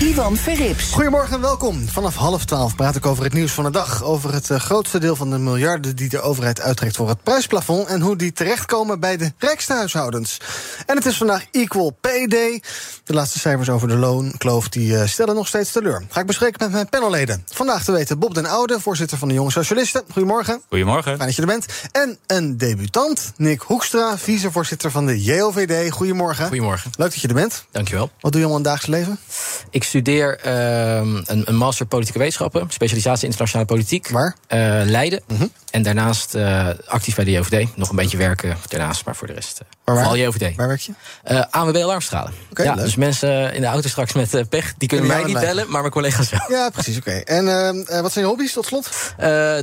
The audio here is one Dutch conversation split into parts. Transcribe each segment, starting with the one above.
Ivan Verrips. Goedemorgen en welkom. Vanaf half twaalf praat ik over het nieuws van de dag. Over het uh, grootste deel van de miljarden die de overheid uittrekt voor het prijsplafond. En hoe die terechtkomen bij de rijkste huishoudens. En het is vandaag Equal Pay Day. De laatste cijfers over de loonkloof die uh, stellen nog steeds teleur. Ga ik bespreken met mijn panelleden. Vandaag te weten Bob den Oude, voorzitter van de Jonge Socialisten. Goedemorgen. Goedemorgen. Fijn dat je er bent. En een debutant, Nick Hoekstra, vicevoorzitter van de JOVD. Goedemorgen. Goedemorgen. Leuk dat je er bent. Dankjewel. Wat doe je allemaal in het dagelijks leven? Ik studeer uh, een, een, master politieke wetenschappen, specialisatie internationale politiek. Waar? Uh, Leiden. Mm -hmm. En daarnaast uh, actief bij de JOVD. Nog een beetje werken daarnaast, maar voor de rest. waar, vooral JOVD. Waar werk je? ANWB Alarmstralen. Okay, ja, leuk. dus mensen in de auto straks met pech, die kunnen mij niet bellen, maar mijn collega's wel. Ja, precies, oké. Okay. En wat zijn je hobby's tot slot?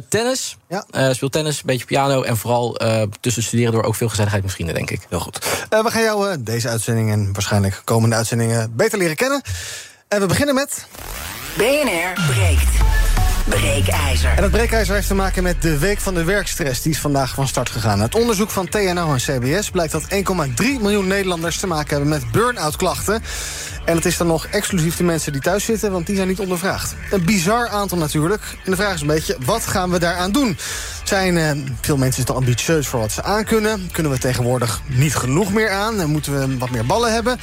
tennis. Ja. speel tennis, een beetje piano. En vooral tussen studeren door ook veel gezelligheid met vrienden, denk ik. Heel goed. we gaan jou deze uitzending en waarschijnlijk komende uitzendingen beter leren kennen. En we beginnen met... BNR breekt. Breekijzer. En dat breekijzer heeft te maken met de Week van de Werkstress. Die is vandaag van start gegaan. Uit onderzoek van TNO en CBS blijkt dat 1,3 miljoen Nederlanders te maken hebben met burn-out klachten. En het is dan nog exclusief de mensen die thuis zitten, want die zijn niet ondervraagd. Een bizar aantal natuurlijk. En de vraag is een beetje, wat gaan we daaraan doen? Zijn uh, veel mensen te ambitieus voor wat ze aankunnen? Kunnen we tegenwoordig niet genoeg meer aan? En moeten we wat meer ballen hebben?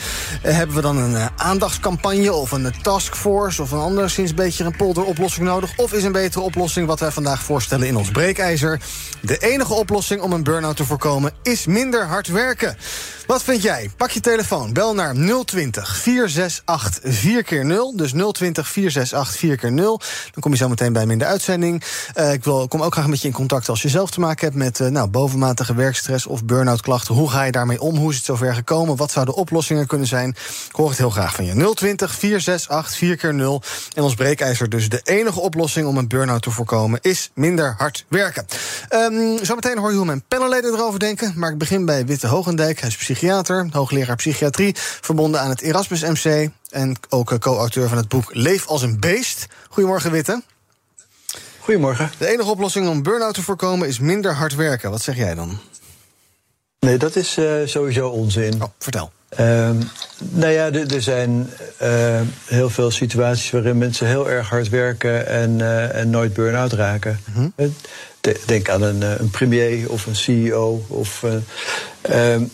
Uh, hebben we dan een uh, aandachtscampagne of een taskforce... of een anderszins beetje een polderoplossing nodig? Of is een betere oplossing wat wij vandaag voorstellen in ons breekijzer? De enige oplossing om een burn-out te voorkomen is minder hard werken. Wat vind jij? Pak je telefoon, bel naar 020 468 4 keer 0 Dus 020 468 4 keer 0 Dan kom je zo meteen bij me in de uitzending. Uh, ik wil, kom ook graag met je in contact als je zelf te maken hebt met uh, nou, bovenmatige werkstress of burn-out klachten. Hoe ga je daarmee om? Hoe is het zover gekomen? Wat zouden oplossingen kunnen zijn? Ik hoor het heel graag van je. 020 468 4 keer 0 En ons breekijzer dus de enige oplossing om een burn-out te voorkomen is minder hard werken. Um, zometeen hoor je hoe mijn panelleden erover denken. Maar ik begin bij Witte Hogendijk. Hij is psychiater, hoogleraar psychiatrie, verbonden aan het Erasmus MC en ook co-auteur van het boek Leef als een beest. Goedemorgen, Witte. Goedemorgen. De enige oplossing om burn-out te voorkomen is minder hard werken. Wat zeg jij dan? Nee, dat is uh, sowieso onzin. Oh, vertel. Uh, nou ja, er zijn uh, heel veel situaties waarin mensen heel erg hard werken en, en nooit burn-out raken. Mm -hmm. Denk aan een, een, premier of een CEO. Of, ehm,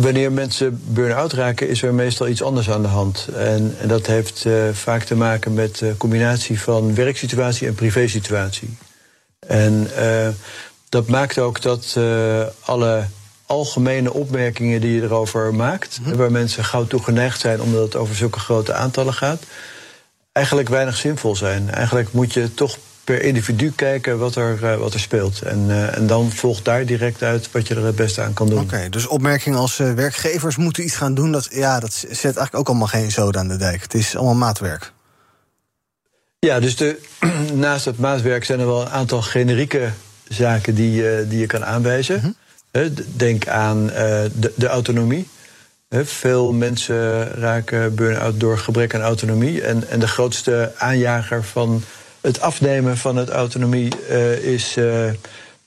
wanneer mensen burn-out raken, is er meestal iets anders aan de hand. En, en dat heeft uh, vaak te maken met de combinatie van werksituatie en privésituatie. En uh, dat maakt ook dat uh, alle algemene opmerkingen die je erover maakt, -hmm. waar mensen gauw toe geneigd zijn omdat het over zulke grote aantallen gaat, eigenlijk weinig zinvol zijn. Eigenlijk moet je toch per individu kijken wat er, uh, wat er speelt. En, uh, en dan volgt daar direct uit wat je er het beste aan kan doen. Oké, okay, dus opmerkingen als uh, werkgevers moeten iets gaan doen... Dat, ja, dat zet eigenlijk ook allemaal geen zoden aan de dijk. Het is allemaal maatwerk. Ja, dus de, naast het maatwerk zijn er wel een aantal generieke zaken die, die je kan aanwijzen. Mm -hmm. Denk aan de, de autonomie. Veel mensen raken burn-out door gebrek aan autonomie. En, en de grootste aanjager van het afnemen van het autonomie uh, is uh,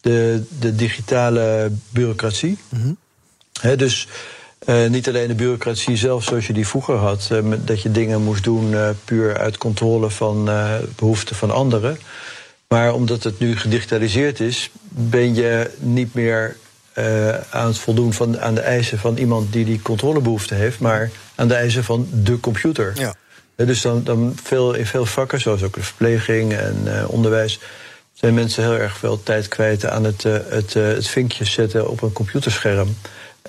de, de digitale bureaucratie. Mm -hmm. He, dus uh, niet alleen de bureaucratie zelf zoals je die vroeger had, dat je dingen moest doen puur uit controle van behoeften van anderen. Maar omdat het nu gedigitaliseerd is, ben je niet meer aan het voldoen van, aan de eisen van iemand die die controlebehoefte heeft, maar aan de eisen van de computer. Ja. Dus dan, dan veel, in veel vakken, zoals ook de verpleging en uh, onderwijs, zijn mensen heel erg veel tijd kwijt aan het, uh, het, uh, het vinkje zetten op een computerscherm.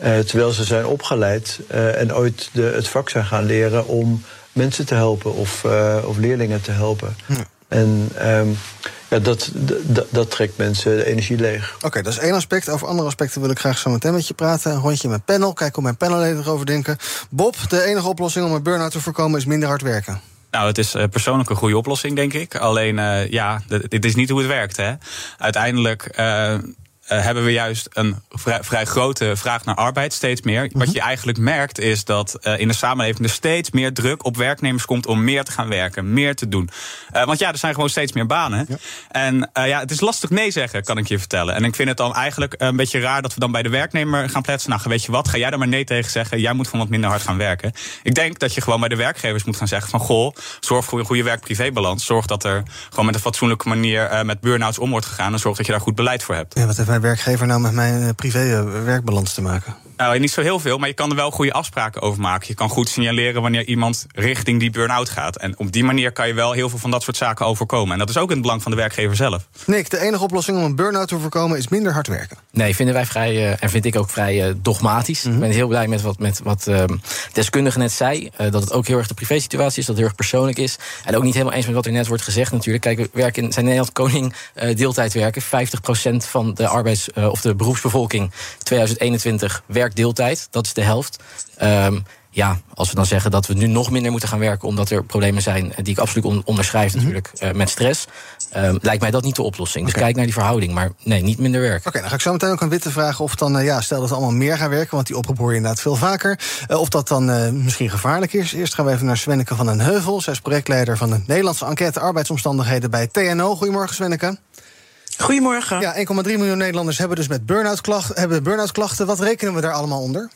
terwijl ze zijn opgeleid en ooit de, het vak zijn gaan leren om mensen te helpen of, of leerlingen te helpen. Ja. En um, Ja, dat, dat, dat trekt mensen de energie leeg. Oké, dat is één aspect. Over andere aspecten wil ik graag zo meteen met je praten. Een rondje met panel, kijken hoe mijn panelleden erover denken. Bob, de enige oplossing om een burn-out te voorkomen is minder hard werken. Nou, het is persoonlijk een goede oplossing, denk ik. Alleen, uh, ja, dit is niet hoe het werkt. Hè. Uiteindelijk uh, uh, hebben we juist een vrij, vrij, grote vraag naar arbeid, steeds meer. Wat mhm. je eigenlijk merkt is dat uh, in de samenleving er steeds meer druk op werknemers komt om meer te gaan werken, meer te doen. Uh, want ja, er zijn gewoon steeds meer banen. Ja. En ja, het is lastig nee zeggen, kan ik je vertellen. En ik vind het dan eigenlijk een beetje raar dat we dan bij de werknemer gaan pletsen. Nou, weet je wat, ga jij daar maar nee tegen zeggen. Jij moet gewoon wat minder hard gaan werken. Ik denk dat je gewoon bij de werkgevers moet gaan zeggen van goh, zorg voor een goede werk-privébalans. Zorg dat er gewoon met een fatsoenlijke manier met burn-outs om wordt gegaan. En zorg dat je daar goed beleid voor hebt. Ja, wat heeft werkgever nou met mijn eh, privé-werkbalans te maken? Nou, niet zo heel veel, maar je kan er wel goede afspraken over maken. Je kan goed signaleren wanneer iemand richting die burn-out gaat. En op die manier kan je wel heel veel van dat soort zaken overkomen. En dat is ook in het belang van de werkgever zelf. Nick, de enige oplossing om een burn-out te voorkomen is minder hard werken. Nee, vinden wij vrij, uh, en vind ik ook vrij uh, dogmatisch. Mm -hmm. Ik ben heel blij met wat, met wat uh, deskundige net zei. dat het ook heel erg de privésituatie is, dat het heel erg persoonlijk is. En ook niet helemaal eens met wat er net wordt gezegd natuurlijk. Kijk, we werken in zijn Nederland koning deeltijd werken. 50% van de arbeids- of de beroepsbevolking 2021 werkt deeltijd. Dat is de helft. Um, ja, als we dan zeggen dat we nu nog minder moeten gaan werken omdat er problemen zijn die ik absoluut on onderschrijf, natuurlijk, uh, met stress, um, lijkt mij dat niet de oplossing. Okay. Dus kijk naar die verhouding, maar nee, niet minder werken. Oké, okay, dan ga ik zo meteen ook aan Witte vragen of dan, uh, ja, stel dat we allemaal meer gaan werken, want die oproep hoor je inderdaad veel vaker. Of dat dan misschien gevaarlijk is. Eerst gaan we even naar Svenneke van den Heuvel. Zij is projectleider van de Nederlandse enquête arbeidsomstandigheden bij TNO. Goedemorgen, Svenneke. Goedemorgen. Ja, 1,3 miljoen Nederlanders hebben dus met burn-out klachten, hebben burn klachten. Wat rekenen we daar allemaal onder?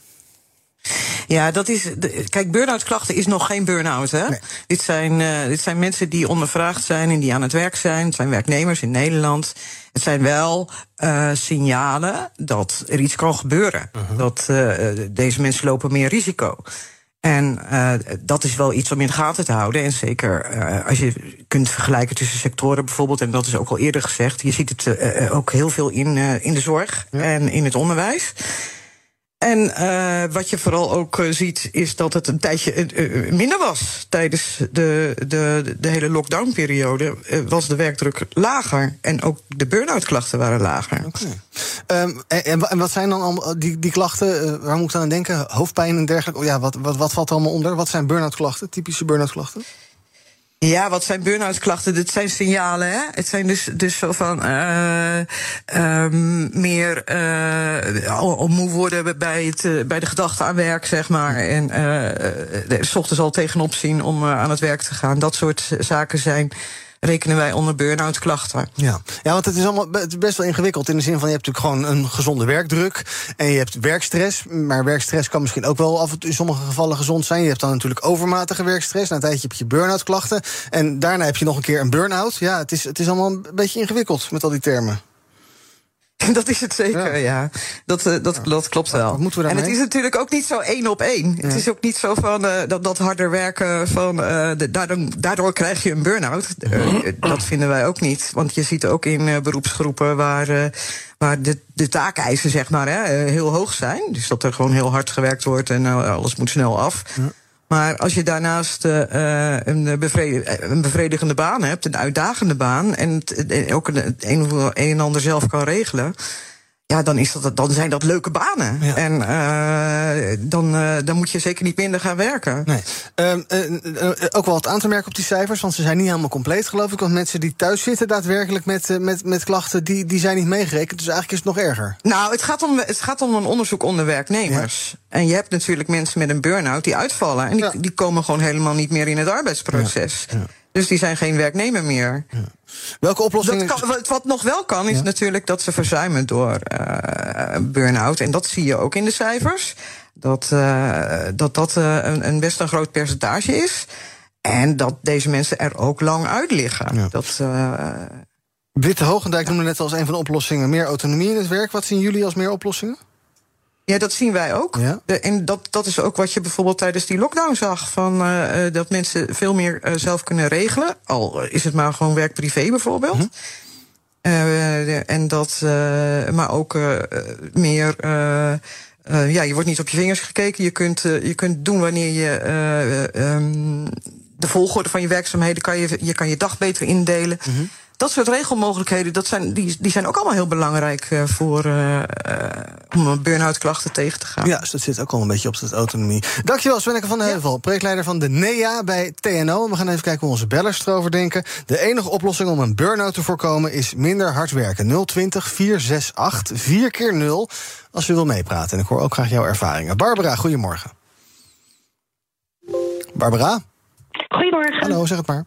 Ja, dat is. Kijk, burn-out klachten is nog geen burn-out. Hè? Nee. Dit, zijn, uh, dit zijn mensen die ondervraagd zijn en die aan het werk zijn. Het zijn werknemers in Nederland. Het zijn wel uh, signalen dat er iets kan gebeuren. Uh -huh. Dat uh, deze mensen lopen meer risico. En uh, dat is wel iets om in de gaten te houden. En zeker uh, als je kunt vergelijken tussen sectoren bijvoorbeeld, en dat is ook al eerder gezegd, je ziet het uh, ook heel veel in, in de zorg ja. en in het onderwijs. En uh, wat je vooral ook uh, ziet, is dat het een tijdje uh, minder was. Tijdens de, de, de hele lockdownperiode was de werkdruk lager. En ook de burn-out klachten waren lager. Okay. Um, en, wat zijn dan allemaal die, die klachten? waar moet ik aan denken? Hoofdpijn en dergelijke? Oh ja, wat, wat, wat valt er allemaal onder? Wat zijn burn-out klachten? Typische burn-out klachten? Ja, wat zijn burn-out klachten? Dit zijn signalen, hè? Het zijn dus, dus zo van uh, um, meer uh, moe worden bij, het, uh, bij de gedachte aan werk, zeg maar. En uh, s ochtends al tegenop zien om aan het werk te gaan. Dat soort zaken zijn rekenen wij onder burn-out klachten. Ja. ja, want het is allemaal het is best wel ingewikkeld. In de zin van je hebt natuurlijk gewoon een gezonde werkdruk. En je hebt werkstress. Maar werkstress kan misschien ook wel af en toe in sommige gevallen gezond zijn. Je hebt dan natuurlijk overmatige werkstress. Na een tijdje heb je burn-out klachten. En daarna heb je nog een keer een burn-out. Ja, het is, het is allemaal een beetje ingewikkeld met al die termen. Dat is het zeker, ja. ja. Dat, uh, dat, dat klopt wel. Wat moeten we en het is natuurlijk ook niet zo één op één. Ja. Het is ook niet zo van uh, dat, dat harder werken van uh, de, daardoor, daardoor krijg je een burn-out. dat vinden wij ook niet. Want je ziet ook in beroepsgroepen waar, waar de, de taakeisen zeg maar, hè, heel hoog zijn. Dus dat er gewoon heel hard gewerkt wordt en alles moet snel af. Ja. Maar als je daarnaast uh, een, bevredig, een, bevredigende baan hebt, een uitdagende baan, en het, ook een, een, en ander zelf kan regelen. Ja, dan, is dat, dan zijn dat leuke banen. Ja. En uh, dan, uh, dan moet je zeker niet minder gaan werken. Nee. Uh, ook wel wat aan te merken op die cijfers, want ze zijn niet helemaal compleet, geloof ik. Want mensen die thuis zitten daadwerkelijk met, met, met klachten, die, die zijn niet meegerekend. Dus eigenlijk is het nog erger. Nou, het gaat om, het gaat om een onderzoek onder werknemers. Ja. En je hebt natuurlijk mensen met een burn-out die uitvallen. En die, ja. die komen gewoon helemaal niet meer in het arbeidsproces. Dus die zijn geen werknemer meer. Ja. Welke oplossingen? Kan, wat nog wel kan, is ja. natuurlijk dat ze verzuimen door uh, burn-out. En dat zie je ook in de cijfers. Dat uh, dat, dat uh, een, een, best een groot percentage is. En dat deze mensen er ook lang uit liggen. Ja. Dat, Witte Hogendijk noemde net als een van de oplossingen meer autonomie in het werk. Wat zien jullie als meer oplossingen? Ja, dat zien wij ook. Ja. En dat, dat is ook wat je bijvoorbeeld tijdens die lockdown zag. Van, uh, dat mensen veel meer uh, zelf kunnen regelen. Al is het maar gewoon werk-privé bijvoorbeeld. Uh, en dat, maar ook meer. ja, je wordt niet op je vingers gekeken. Je kunt, je kunt doen wanneer je. Um, de volgorde van je werkzaamheden kan je, je kan je dag beter indelen. -hmm. Dat soort regelmogelijkheden, dat zijn, die, die zijn ook allemaal heel belangrijk uh, voor, uh, om burn-out klachten tegen te gaan. Ja, dus dat zit ook al een beetje op de autonomie. Dankjewel, Svenneke van de Heuvel, ja. projectleider van de NEA bij TNO. We gaan even kijken hoe onze bellers erover denken. De enige oplossing om een burn-out te voorkomen is minder hard werken. 020 468 4 keer 0 als u wil meepraten. En ik hoor ook graag jouw ervaringen. Barbara, goedemorgen. Barbara? Goedemorgen. Hallo, zeg het maar.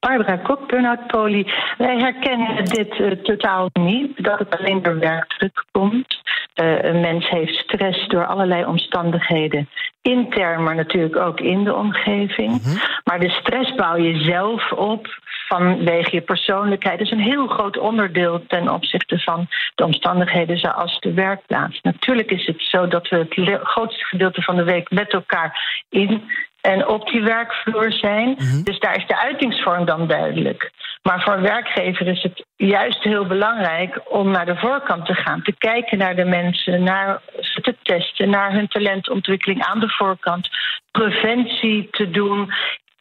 Barbara Kok, Burnout Poli. Wij herkennen dit uh, totaal niet, dat het alleen door werkdruk komt. Uh, een mens heeft stress door allerlei omstandigheden. Intern, maar natuurlijk ook in de omgeving. Mm -hmm. Maar de stress bouw je zelf op vanwege je persoonlijkheid. Dat is een heel groot onderdeel ten opzichte van de omstandigheden zoals de werkplaats. Natuurlijk is het zo dat we het grootste gedeelte van de week met elkaar in en op die werkvloer zijn. Mm -hmm. Dus daar is de uitingsvorm dan duidelijk. Maar voor een werkgever is het juist heel belangrijk om naar de voorkant te gaan. Te kijken naar de mensen, naar ze te testen, naar hun talentontwikkeling aan de voorkant. Preventie te doen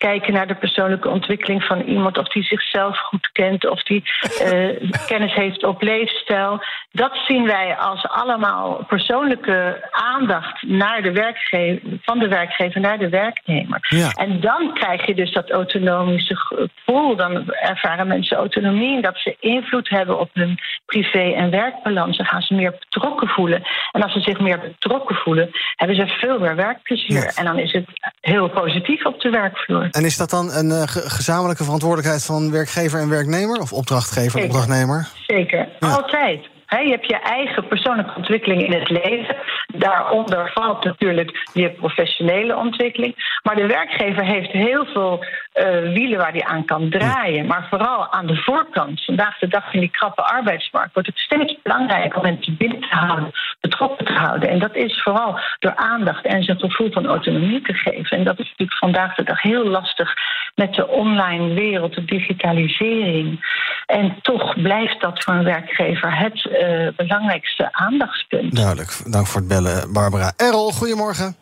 kijken naar de persoonlijke ontwikkeling van iemand, of die zichzelf goed kent, of die uh, kennis heeft op leefstijl. Dat zien wij als allemaal persoonlijke aandacht naar de werkgever, van de werkgever naar de werknemer. Ja. En dan krijg je dus dat autonomische gevoel. Dan ervaren mensen autonomie en dat ze invloed hebben op hun privé- en werkbalans. Dan gaan ze meer betrokken voelen. En als ze zich meer betrokken voelen, hebben ze veel meer werkplezier. Ja. En dan is het heel positief op de werkvloer. En is dat dan een uh, gezamenlijke verantwoordelijkheid van werkgever en werknemer? Of opdrachtgever en opdrachtnemer? Zeker, Ja. altijd. He, je hebt je eigen persoonlijke ontwikkeling in het leven. Daaronder valt natuurlijk je professionele ontwikkeling. Maar de werkgever heeft heel veel uh, wielen waar hij aan kan draaien. Maar vooral aan de voorkant. Vandaag de dag in die krappe arbeidsmarkt wordt het steeds belangrijker om mensen binnen te houden, betrokken te houden. En dat is vooral door aandacht en zijn gevoel van autonomie te geven. En dat is natuurlijk vandaag de dag heel lastig met de online wereld, de digitalisering. En toch blijft dat voor een werkgever het uh, belangrijkste aandachtspunt. Duidelijk. Dank voor het bellen, Barbara. Errol, goedemorgen.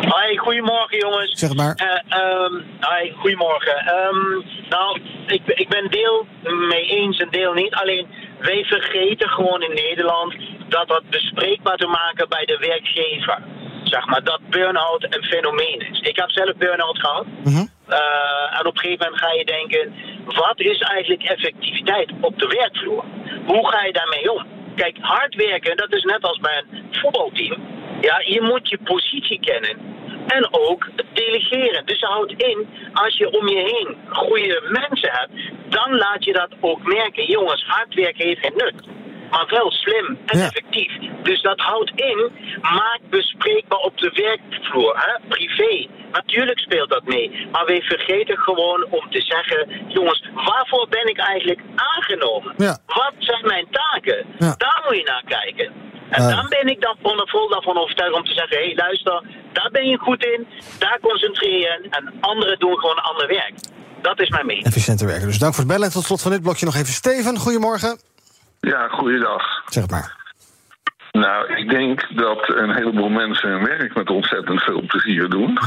Hoi, goedemorgen jongens. Zeg het maar. Uh, um, hi, goedemorgen. Um, nou, ik, ik ben deel mee eens en deel niet. Alleen wij vergeten gewoon in Nederland dat dat bespreekbaar te maken bij de werkgever. Zeg maar, dat burn-out een fenomeen is. Ik heb zelf burn-out gehad. Mm -hmm. uh, en op een gegeven moment ga je denken, wat is eigenlijk effectiviteit op de werkvloer? Hoe ga je daarmee om? Kijk, hard werken, dat is net als bij een voetbalteam. Ja, je moet je positie kennen. En ook delegeren. Dus dat houdt in, als je om je heen goede mensen hebt, dan laat je dat ook merken. Jongens, hard werken heeft geen nut. Maar wel slim en Ja. effectief. Dus dat houdt in, maak bespreekbaar op de werkvloer, hè? privé. Natuurlijk speelt dat mee. Maar wij vergeten gewoon om te zeggen: jongens, waarvoor ben ik eigenlijk aangenomen? Ja. Wat zijn mijn taken? Ja. Daar moet je naar kijken. En dan ben ik dan vol, daarvan overtuigd om te zeggen: hé, hey, luister, daar ben je goed in, daar concentreer je en anderen doen gewoon ander werk. Dat is mijn mening. Efficiënter werken. Dus dank voor het bellen. En tot slot van dit blokje nog even Steven. Goedemorgen. Ja, goeiedag. Zeg maar. Nou, ik denk dat een heleboel mensen hun werk met ontzettend veel plezier doen.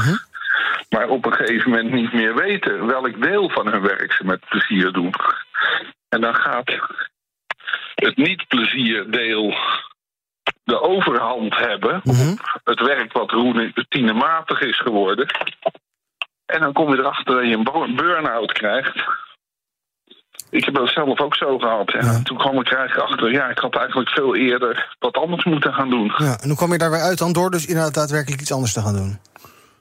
Maar op een gegeven moment niet meer weten welk deel van hun werk ze met plezier doen. En dan gaat het niet-plezierdeel de overhand hebben. Mhm. Het werk wat routinematig is geworden. En dan kom je erachter dat je een burn-out krijgt. Ik heb dat zelf ook zo gehad. Ja. toen kwam ik eigenlijk achter, ja, ik had eigenlijk veel eerder wat anders moeten gaan doen. Ja, en hoe kwam je daar weer uit dan door dus inderdaad daadwerkelijk iets anders te gaan doen?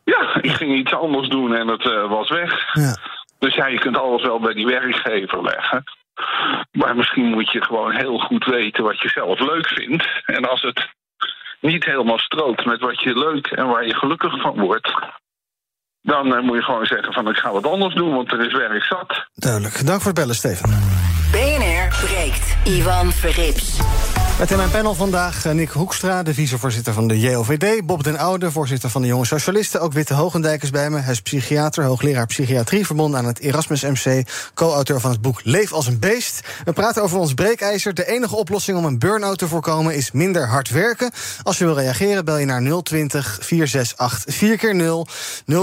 Ja, ik ging iets anders doen en het eh, was weg. Ja. Dus ja, je kunt alles wel bij die werkgever leggen. Maar misschien moet je gewoon heel goed weten wat je zelf leuk vindt. En als het niet helemaal strookt met wat je leuk en waar je gelukkig van wordt... dan eh, moet je gewoon zeggen van ik ga wat anders doen, want er is werk zat. Duidelijk. Dank voor het bellen, Steven. BNR breekt. Ivan Verrips. Met in mijn panel vandaag eh, Nick Hoekstra, de vicevoorzitter van de JOVD. Bob den Oude, voorzitter van de Jonge Socialisten. Ook Witte Hogendijk is bij me. Hij is psychiater, hoogleraar psychiatrie... verbonden aan het Erasmus MC. Co-auteur van het boek Leef als een beest. We praten over ons breekijzer. De enige oplossing om een burn-out te voorkomen is minder hard werken. Als je wil reageren, bel je naar 020 468 4 keer 0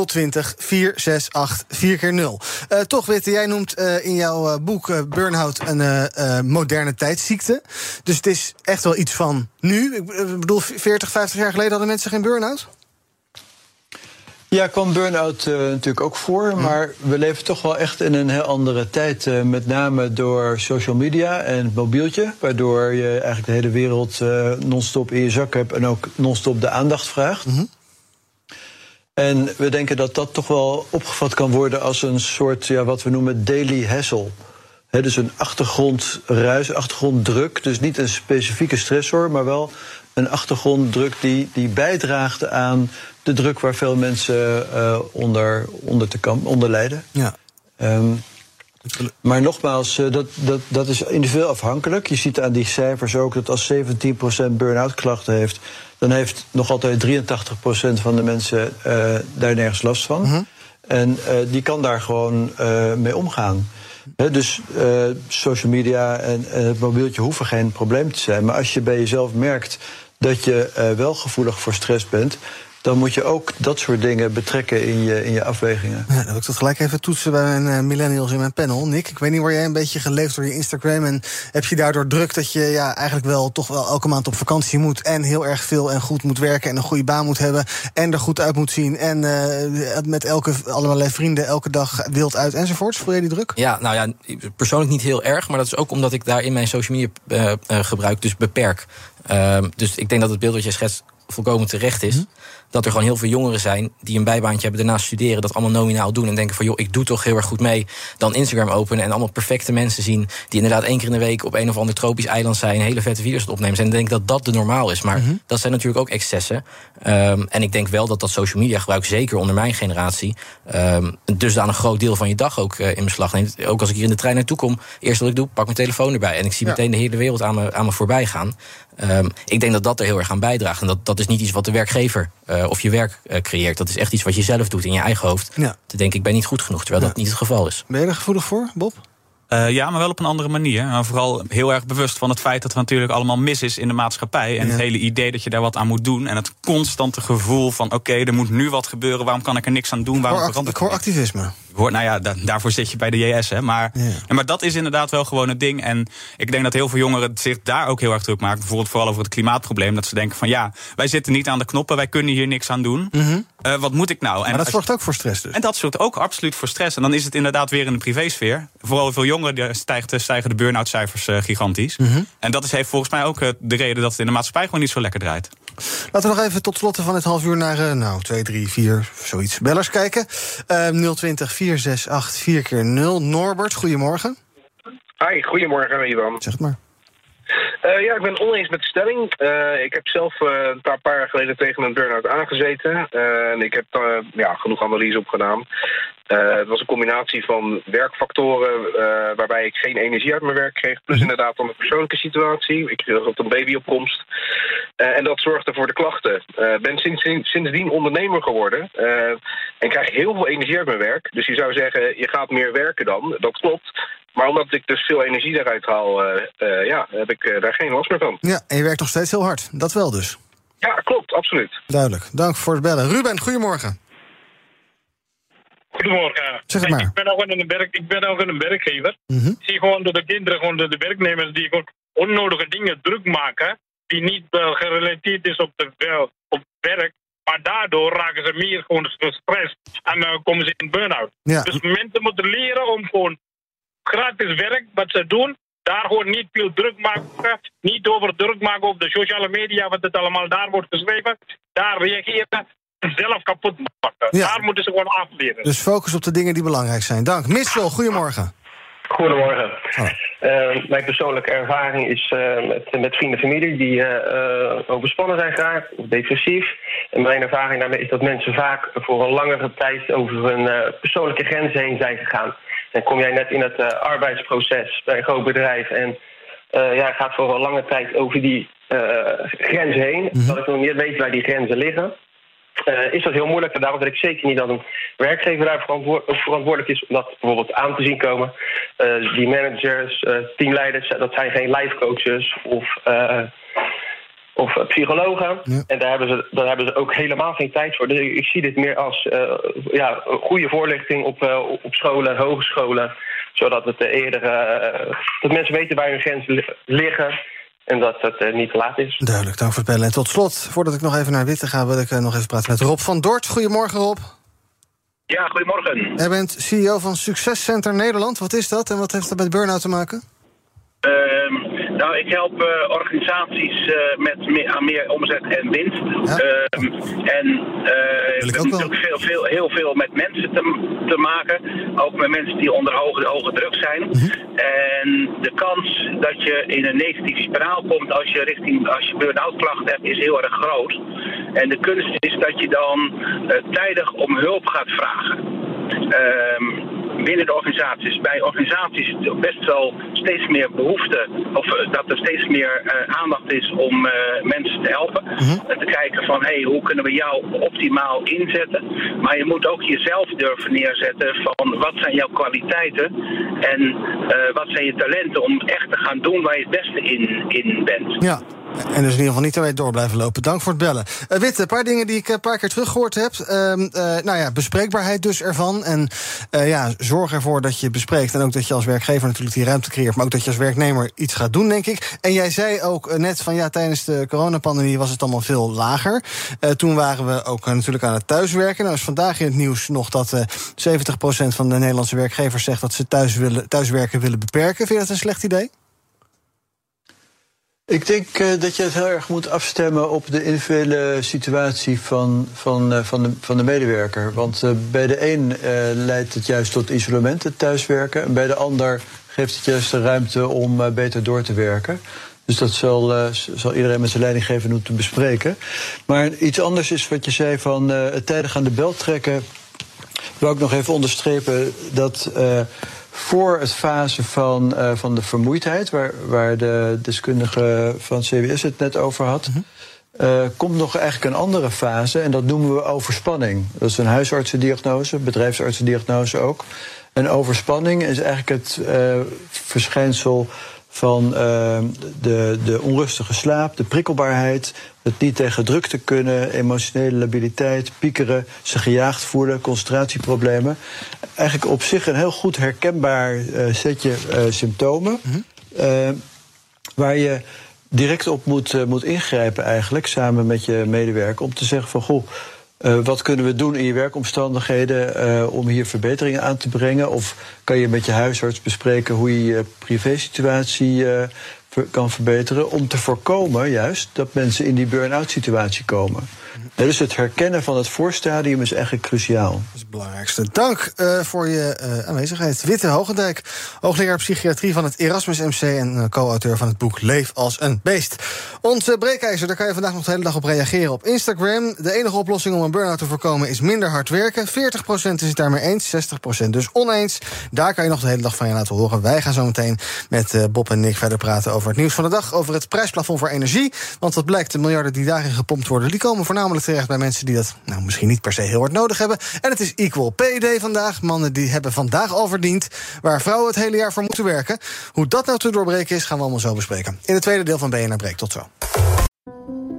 020 468 4 keer 0 Uh, toch, Witte, jij noemt uh, in jouw uh, boek burn-out een moderne tijdsziekte. Dus het is echt wel iets van nu. Ik bedoel, 40, 50 jaar geleden hadden mensen geen burn-out? Ja, kwam burn-out uh, natuurlijk ook voor. Mm. Maar we leven toch wel echt in een heel andere tijd. Uh, met name door social media en het mobieltje. Waardoor je eigenlijk de hele wereld uh, non-stop in je zak hebt. En ook non-stop de aandacht vraagt. Mhm. Mm -hmm. En we denken dat dat toch wel opgevat kan worden als een soort, ja, wat we noemen daily hassle. He, dus een achtergrondruis, achtergronddruk. Dus niet een specifieke stressor, maar wel een achtergronddruk die, die bijdraagt aan de druk waar veel mensen uh, onder, onder, te onder lijden. Ja. Um, maar nogmaals, uh, dat, dat, dat is individueel afhankelijk. Je ziet aan die cijfers ook dat als 17% burn-out klachten heeft, dan heeft nog altijd 83% van de mensen uh, daar nergens last van. Mhm. En die kan daar gewoon mee omgaan. Dus uh, social media en, het mobieltje hoeven geen probleem te zijn. Maar als je bij jezelf merkt dat je uh, wel gevoelig voor stress bent. Dan moet je ook dat soort dingen betrekken in je, in je afwegingen. Ja, dan wil ik dat gelijk even toetsen bij mijn uh, millennials in mijn panel. Nick, ik weet niet, word jij een beetje geleefd door je Instagram... en heb je daardoor druk dat je ja, eigenlijk wel toch wel elke maand op vakantie moet... en heel erg veel en goed moet werken en een goede baan moet hebben... en er goed uit moet zien en uh, met elke, allerlei vrienden elke dag wild uit enzovoorts? Voel jij die druk? Ja, nou ja, persoonlijk niet heel erg... maar dat is ook omdat ik daar in mijn social media uh, gebruik dus beperk. dus ik denk dat het beeld dat je schetst volkomen terecht is... Mm -hmm dat er gewoon heel veel jongeren zijn die een bijbaantje hebben, daarna studeren, dat allemaal nominaal doen en denken van joh, ik doe toch heel erg goed mee. Dan Instagram openen en allemaal perfecte mensen zien die inderdaad één keer in de week op een of ander tropisch eiland zijn, hele vette video's opnemen. En denk dat dat de normaal is. Maar mm -hmm. dat zijn natuurlijk ook excessen. Um, en ik denk wel dat dat social media gebruik, zeker onder mijn generatie, um, dus dan een groot deel van je dag ook uh, in beslag neemt. Ook als ik hier in de trein naartoe kom, eerst wat ik doe, pak mijn telefoon erbij. En ik zie ja. meteen de hele wereld aan me, aan me voorbij gaan. Um, ik denk dat dat er heel erg aan bijdraagt. En dat, dat is niet iets wat de werkgever uh, of je werk uh, creëert. Dat is echt iets wat je zelf doet in je eigen hoofd. Ja. Te denken, ik ben niet goed genoeg, terwijl ja. dat niet het geval is. Ben je er gevoelig voor, Bob? Uh, ja, maar wel op een andere manier. Maar vooral heel erg bewust van het feit dat er natuurlijk allemaal mis is in de maatschappij. En ja. het hele idee dat je daar wat aan moet doen. En het constante gevoel van: oké, okay, er moet nu wat gebeuren. Waarom kan ik er niks aan doen? Waarom ik hoor, ik hoor activisme. Hoor, nou ja, da daarvoor zit je bij de JS. Hè. Maar, ja. maar dat is inderdaad wel gewoon het ding. En ik denk dat heel veel jongeren zich daar ook heel erg druk maken. Bijvoorbeeld vooral over het klimaatprobleem. Dat ze denken van ja, wij zitten niet aan de knoppen. Wij kunnen hier niks aan doen. Mm -hmm. uh, wat moet ik nou? Maar en dat zorgt ook voor stress dus. En dat zorgt ook absoluut voor stress. En dan is het inderdaad weer in de privésfeer. Vooral veel jongeren stijgt, stijgen de burn-out cijfers uh, gigantisch. Mm -hmm. En dat is, heeft volgens mij ook uh, de reden dat het in de maatschappij gewoon niet zo lekker draait. Laten we nog even tot slot van het half uur naar uh, nou, 2, 3, 4, zoiets bellers kijken. Uh, 020 468 4 keer 0 Norbert, goedemorgen. Hi, goedemorgen Ivan. Zeg het maar. Uh, ja, ik ben oneens met de stelling. Uh, ik heb zelf uh, een paar, paar jaar geleden tegen een burn-out aangezeten. en ik heb ja, genoeg analyse op gedaan. Het was een combinatie van werkfactoren waarbij ik geen energie uit mijn werk kreeg. Plus inderdaad dan een persoonlijke situatie. Ik ook een babyopkomst. en dat zorgde voor de klachten. Ik ben sinds, sindsdien ondernemer geworden. en krijg heel veel energie uit mijn werk. Dus je zou zeggen, je gaat meer werken dan. Dat klopt. Maar omdat ik dus veel energie daaruit haal, ja, heb ik daar geen last meer van. Ja, en je werkt nog steeds heel hard. Dat wel dus. Ja, klopt, absoluut. Duidelijk. Dank voor het bellen. Ruben, goedemorgen. Goedemorgen. Zeg maar. Ik ben ook een, werk, ik ben ook een werkgever. Mm -hmm. Ik zie gewoon dat de kinderen, gewoon de, de werknemers, die gewoon onnodige dingen druk maken, die niet gerelateerd is op, de, op werk. Maar daardoor raken ze meer gewoon gestrest en komen ze in burn-out. Ja. Dus mensen moeten leren om gewoon gratis werk wat ze doen, daar gewoon niet veel druk maken, niet over druk maken op de sociale media, wat het allemaal daar wordt geschreven, daar reageren, zelf kapot maken. Ja. Daar moeten ze gewoon afleren. Dus focus op de dingen die belangrijk zijn. Dank. Mitchell, goedemorgen. Goedemorgen. Oh. Uh, mijn persoonlijke ervaring is uh, met, met vrienden en familie die uh, overspannen zijn geraakt of depressief. En mijn ervaring daarmee is dat mensen vaak voor een langere tijd over hun persoonlijke grenzen heen zijn gegaan. Dan kom jij net in het arbeidsproces bij een groot bedrijf en eh, ja, gaat voor een lange tijd over die uh, grens heen. Mhm. Dat ik nog niet weet waar die grenzen liggen. Uh, is dat heel moeilijk. En daarom denk ik zeker niet dat een werkgever daar verantwoord verantwoordelijk is om dat bijvoorbeeld aan te zien komen. Uh, die managers, uh, teamleiders, dat zijn geen life coaches of, of psychologen. Ja. En daar hebben, ze, daar hebben ze ook helemaal geen tijd voor. Dus ik zie dit meer als ja, goede voorlichting op, op scholen, hogescholen. Zodat het eerder dat mensen weten waar hun grenzen liggen. En dat het uh, niet te laat is. Duidelijk, dank voor het bellen. En tot slot, voordat ik nog even naar Witte ga... wil ik uh, nog even praten met Rob van Dort. Goedemorgen, Rob. Ja, goedemorgen. Jij bent CEO van Succescenter Nederland. Wat is dat en wat heeft dat met burn-out te maken? Uh, nou, ik help uh, organisaties uh, met meer, aan meer omzet en winst. Ja. en uh, ik heb natuurlijk veel, veel, heel veel met mensen te, te maken. Ook met mensen die onder hoge, hoge druk zijn. Mhm. Mm -hmm. En de kans dat je in een negatieve spiraal komt als je richting als je burn-out klachten hebt, is heel erg groot. En de kunst is dat je dan tijdig om hulp gaat vragen. Ehm, binnen de organisaties. Bij organisaties best wel steeds meer behoefte, of uh, dat er steeds meer uh, aandacht is om uh, mensen te helpen. Mm -hmm. En te kijken van, hé, hey, hoe kunnen we jou optimaal inzetten? Maar je moet ook jezelf durven neerzetten van, wat zijn jouw kwaliteiten? En wat zijn je talenten om echt te gaan doen waar je het beste in, in bent? Ja. En dus in ieder geval niet ermee door blijven lopen. Dank voor het bellen. Uh, Witte, een paar dingen die ik een paar keer teruggehoord heb. Uh, nou ja, bespreekbaarheid dus ervan. En ja, zorg ervoor dat je bespreekt. En ook dat je als werkgever natuurlijk die ruimte creëert. Maar ook dat je als werknemer iets gaat doen, denk ik. En jij zei ook net van ja, tijdens de coronapandemie was het allemaal veel lager. toen waren we ook natuurlijk aan het thuiswerken. Nou is vandaag in het nieuws nog dat 70% van de Nederlandse werkgevers zegt dat ze thuis willen, thuiswerken willen beperken. Vind je dat een slecht idee? Ik denk uh, dat je het heel erg moet afstemmen op de individuele situatie van, van, uh, van, de, van de medewerker. Want uh, bij de een leidt het juist tot isolement, het thuiswerken. En bij de ander geeft het juist de ruimte om beter door te werken. Dus dat zal, zal iedereen met zijn leidinggever moeten bespreken. Maar iets anders is wat je zei van het tijdig aan de bel trekken. Wil ik nog even onderstrepen dat voor het fase van, uh, van de vermoeidheid, waar, waar de deskundige van CWS het net over had, mm -hmm. uh, komt nog eigenlijk een andere fase en dat noemen we overspanning. Dat is een huisartsendiagnose, bedrijfsartsendiagnose ook. En overspanning is eigenlijk het uh, verschijnsel van uh, de, de onrustige slaap, de prikkelbaarheid, het niet tegen druk te kunnen, emotionele labiliteit, piekeren, zich gejaagd voelen, concentratieproblemen. Eigenlijk op zich een heel goed herkenbaar uh, setje uh, symptomen. Mm -hmm. waar je direct op moet, moet ingrijpen eigenlijk, samen met je medewerker, om te zeggen van goh. Uh, wat kunnen we doen in je werkomstandigheden uh, om hier verbeteringen aan te brengen? Of kan je met je huisarts bespreken hoe je je privésituatie uh, kan verbeteren? Om te voorkomen juist dat mensen in die burn-out situatie komen. Dus het herkennen van het voorstadium is eigenlijk cruciaal. Dat is het belangrijkste. Dank uh, voor je uh, aanwezigheid. Witte Hogendijk, hoogleraar psychiatrie van het Erasmus MC... en uh, co-auteur van het boek Leef als een beest. Ons breekijzer, daar kan je vandaag nog de hele dag op reageren op Instagram. De enige oplossing om een burn-out te voorkomen is minder hard werken. 40% is het daarmee eens, 60% dus oneens. Daar kan je nog de hele dag van je laten horen. Wij gaan zo meteen met Bob en Nick verder praten over het nieuws van de dag... over het prijsplafond voor energie. Want wat blijkt, de miljarden die daarin gepompt worden... die komen voornamelijk terecht bij mensen die dat nou, misschien niet per se heel hard nodig hebben. En het is Equal Pay Day vandaag. Mannen die hebben vandaag al verdiend waar vrouwen het hele jaar voor moeten werken. Hoe dat nou te doorbreken is, gaan we allemaal zo bespreken. In het tweede deel van BNR Breek. Tot zo.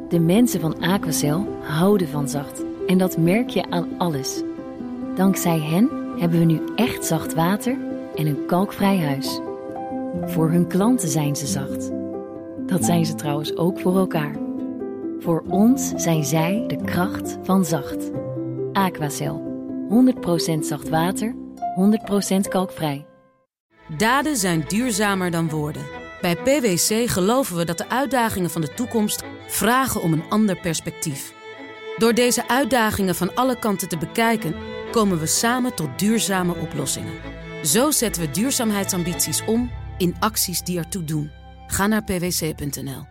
De mensen van Aquacel houden van zacht. En dat merk je aan alles. Dankzij hen hebben we nu echt zacht water en een kalkvrij huis. Voor hun klanten zijn ze zacht. Dat zijn ze trouwens ook voor elkaar. Voor ons zijn zij de kracht van zacht. Aquacel. 100% zacht water, 100% kalkvrij. Daden zijn duurzamer dan woorden. Bij PwC geloven we dat de uitdagingen van de toekomst vragen om een ander perspectief. Door deze uitdagingen van alle kanten te bekijken, komen we samen tot duurzame oplossingen. Zo zetten we duurzaamheidsambities om in acties die ertoe doen. Ga naar pwc.nl.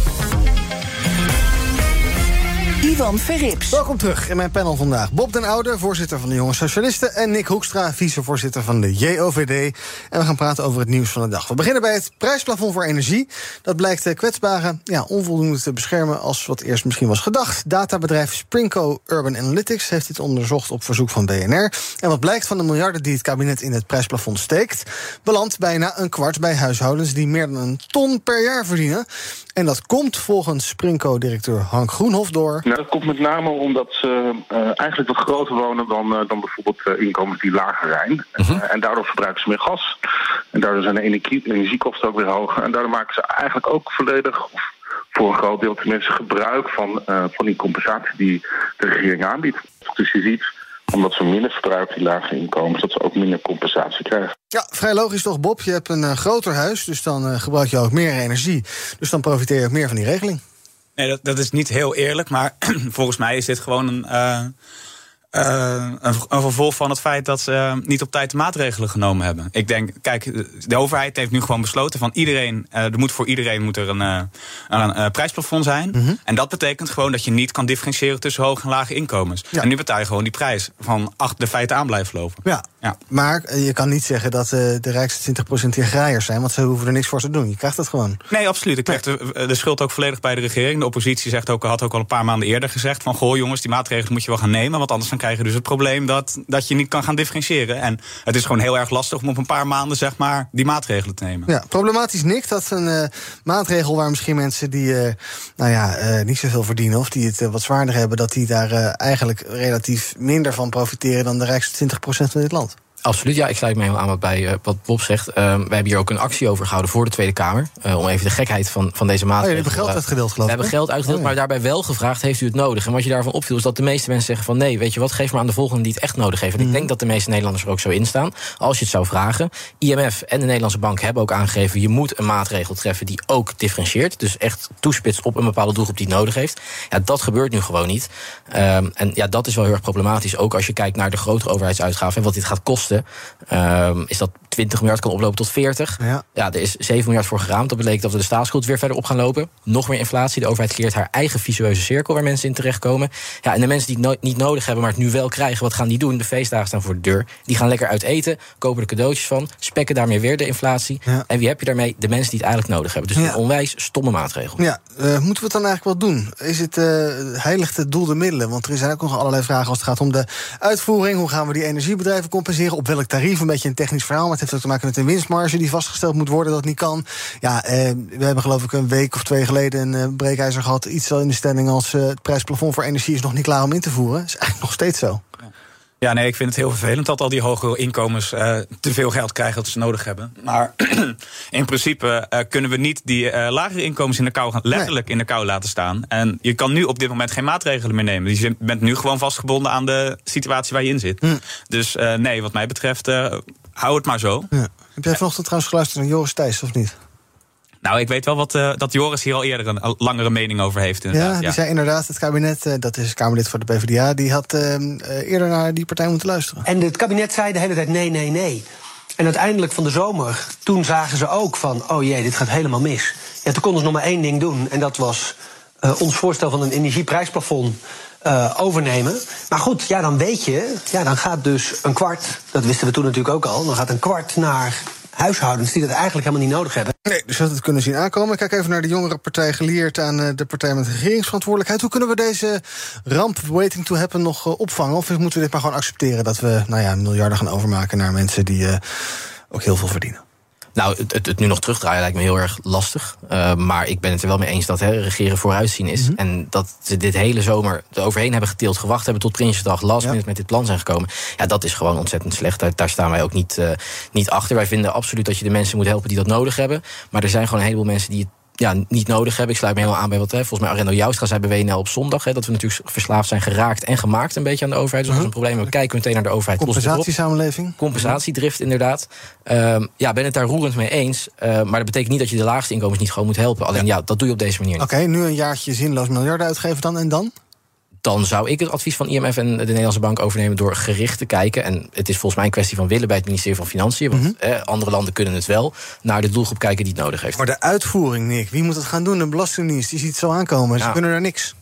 Ivan Verrips. Welkom terug in mijn panel vandaag. Bob den Oude, voorzitter van de Jonge Socialisten... en Nick Hoekstra, vicevoorzitter van de JOVD. En we gaan praten over het nieuws van de dag. We beginnen bij het prijsplafond voor energie. Dat blijkt eh, kwetsbaren ja, onvoldoende te beschermen... als wat eerst misschien was gedacht. Databedrijf Sprinko Urban Analytics heeft dit onderzocht... op verzoek van BNR. En wat blijkt van de miljarden die het kabinet in het prijsplafond steekt... belandt bijna een kwart bij huishoudens... die meer dan een ton per jaar verdienen. En dat komt volgens Sprinko-directeur Hank Groenhof door... Nou, dat komt met name omdat ze uh, eigenlijk wat groter wonen dan, uh, dan bijvoorbeeld uh, inkomens die lager zijn. -huh. en daardoor verbruiken ze meer gas. En daardoor zijn de energie, energiekosten ook weer hoger. En daardoor maken ze eigenlijk ook volledig, of voor een groot deel tenminste, gebruik van, van die compensatie die de regering aanbiedt. Dus je ziet omdat ze minder verbruiken, die lage inkomens, dat ze ook minder compensatie krijgen. Ja, vrij logisch toch, Bob? Je hebt een uh, groter huis, dus dan uh, gebruik je ook meer energie. Dus dan profiteer je ook meer van die regeling. Nee, dat, is niet heel eerlijk, maar volgens mij is dit gewoon een. Uh, uh, een, een, vervolg van het feit dat ze uh, niet op tijd de maatregelen genomen hebben. Ik denk, kijk, de overheid heeft nu gewoon besloten van iedereen, uh, er moet voor iedereen moet er een, een, prijsplafond zijn. Mm -hmm. En dat betekent gewoon dat je niet kan differentiëren tussen hoge en lage inkomens. Ja. En nu betaal je gewoon die prijs van achter de feiten aan blijven lopen. Ja, ja. maar je kan niet zeggen dat de rijkste 20% hier graaiers zijn, want ze hoeven er niks voor te doen. Je krijgt het gewoon. Nee, absoluut. Ik krijg de, de schuld ook volledig bij de regering. De oppositie zegt ook, had ook al een paar maanden eerder gezegd van goh jongens, die maatregelen moet je wel gaan nemen, want anders dan krijg je dus het probleem dat, dat je niet kan gaan differentiëren. En het is gewoon heel erg lastig om op een paar maanden zeg maar, die maatregelen te nemen. Ja, problematisch Nick, dat is een uh, maatregel waar misschien mensen die uh, nou ja, uh, niet zoveel verdienen of die het wat zwaarder hebben, dat die daar eigenlijk relatief minder van profiteren dan de rijkste 20% van dit land. Absoluut, ja. Ik sluit me helemaal aan bij uh, wat Bob zegt. Uh, wij hebben hier ook een actie over gehouden voor de Tweede Kamer. Uh, om even de gekheid van, van deze maatregelen... Oh, je hebt geld uitgedeeld, geloof ik. We hebben geld uitgedeeld, oh, ja. maar daarbij wel gevraagd... heeft u het nodig? En wat je daarvan opviel is dat de meeste mensen zeggen van... nee, weet je wat, geef maar aan de volgende die het echt nodig heeft. En mm. ik denk dat de meeste Nederlanders er ook zo in staan. Als je het zou vragen. IMF en de Nederlandse Bank hebben ook aangegeven... je moet een maatregel treffen die ook differentieert. Dus echt toespitst op een bepaalde doelgroep die het nodig heeft. Ja, dat gebeurt nu gewoon niet. Um, en ja, dat is wel heel erg problematisch. Ook als je kijkt naar de grotere overheidsuitgaven... en wat dit gaat kosten... Um, is dat 20 miljard kan oplopen tot 40. Ja. ja, er is 7 miljard voor geraamd. Dat betekent dat we de staatsschuld weer verder op gaan lopen. Nog meer inflatie. De overheid creëert haar eigen visueuze cirkel waar mensen in terechtkomen. Ja, en de mensen die het no niet nodig hebben, maar het nu wel krijgen, wat gaan die doen? De feestdagen staan voor de deur. Die gaan lekker uit eten, kopen er cadeautjes van, spekken daarmee weer de inflatie. Ja. En wie heb je daarmee? De mensen die het eigenlijk nodig hebben. Dus ja. een onwijs stomme maatregel. Ja, uh, moeten we het dan eigenlijk wel doen? Is het uh, heiligt het doel de middelen? Want er zijn ook nog allerlei vragen als het gaat om de uitvoering. Hoe gaan we die energiebedrijven compenseren? Op welk tarief? Een beetje een technisch verhaal, maar het heeft ook te maken met een winstmarge die vastgesteld moet worden dat niet kan. Ja, eh, we hebben geloof ik een week of twee geleden een uh, breekijzer gehad. Iets in de stelling als uh, het prijsplafond voor energie is nog niet klaar om in te voeren. Dat is eigenlijk nog steeds zo. Ja, nee, ik vind het heel vervelend dat al die hogere inkomens uh, te veel geld krijgen dat ze nodig hebben. Maar in principe uh, kunnen we niet die uh, lagere inkomens in de kou gaan, letterlijk nee. in de kou laten staan. En je kan nu op dit moment geen maatregelen meer nemen. Je bent nu gewoon vastgebonden aan de situatie waar je in zit. Hm. Dus nee, wat mij betreft, hou het maar zo. Ja. Heb jij vanochtend trouwens geluisterd naar Joris Thijs, of niet? Nou, ik weet wel wat, uh, dat Joris hier al eerder een langere mening over heeft. Ja, die ja. zei inderdaad, het kabinet, uh, dat is Kamerlid voor de PvdA... die had uh, eerder naar die partij moeten luisteren. En het kabinet zei de hele tijd nee, nee, nee. En uiteindelijk van de zomer, toen zagen ze ook van... oh jee, dit gaat helemaal mis. Ja, toen konden ze nog maar één ding doen. En dat was ons voorstel van een energieprijsplafond... Uh, overnemen. Maar goed, ja, dan weet je, ja, dan gaat dus een kwart, dat wisten we toen natuurlijk ook al, dan gaat een kwart naar huishoudens die dat eigenlijk helemaal niet nodig hebben. Nee, dus dat het kunnen zien aankomen. Kijk even naar de jongere partij geleerd aan de partij met regeringsverantwoordelijkheid. Hoe kunnen we deze ramp waiting to happen nog uh, opvangen? Of moeten we dit maar gewoon accepteren dat we nou ja, miljarden gaan overmaken naar mensen die uh, ook heel veel verdienen? Nou, het, het, het, nu nog terugdraaien lijkt me heel erg lastig. Uh, maar ik ben het er wel mee eens dat hè, regeren vooruitzien is. Mm -hmm. En dat ze dit hele zomer er overheen hebben geteeld, gewacht hebben tot Prinsjesdag, last minute ja. met dit plan zijn gekomen. Ja, dat is gewoon ontzettend slecht. Daar, daar staan wij ook niet, uh, niet achter. Wij vinden absoluut dat je de mensen moet helpen die dat nodig hebben. Maar er zijn gewoon een heleboel mensen die het ja, niet nodig hebben. Ik sluit me helemaal aan bij wat hè, volgens mij Arendo Joustra zei bij WNL op zondag. Hè, dat we natuurlijk verslaafd zijn geraakt en gemaakt een beetje aan de overheid. Dus als een probleem we kijken meteen naar de overheid. Compensatiesamenleving. Compensatiedrift, inderdaad. Um, ja, ben het daar roerend mee eens. Uh, maar dat betekent niet dat je de laagste inkomens niet gewoon moet helpen. Alleen ja, ja dat doe je op deze manier niet. Oké, okay, nu een jaartje zinloos miljarden uitgeven dan en dan? Dan zou ik het advies van IMF en de Nederlandse Bank overnemen door gericht te kijken. En het is volgens mij een kwestie van willen bij het ministerie van Financiën. Want mm -hmm. eh, andere landen kunnen het wel. Naar de doelgroep kijken die het nodig heeft. Maar de uitvoering, Nick, wie moet het gaan doen? De Belastingdienst, die ziet het zo aankomen. Ze ja. kunnen er niks.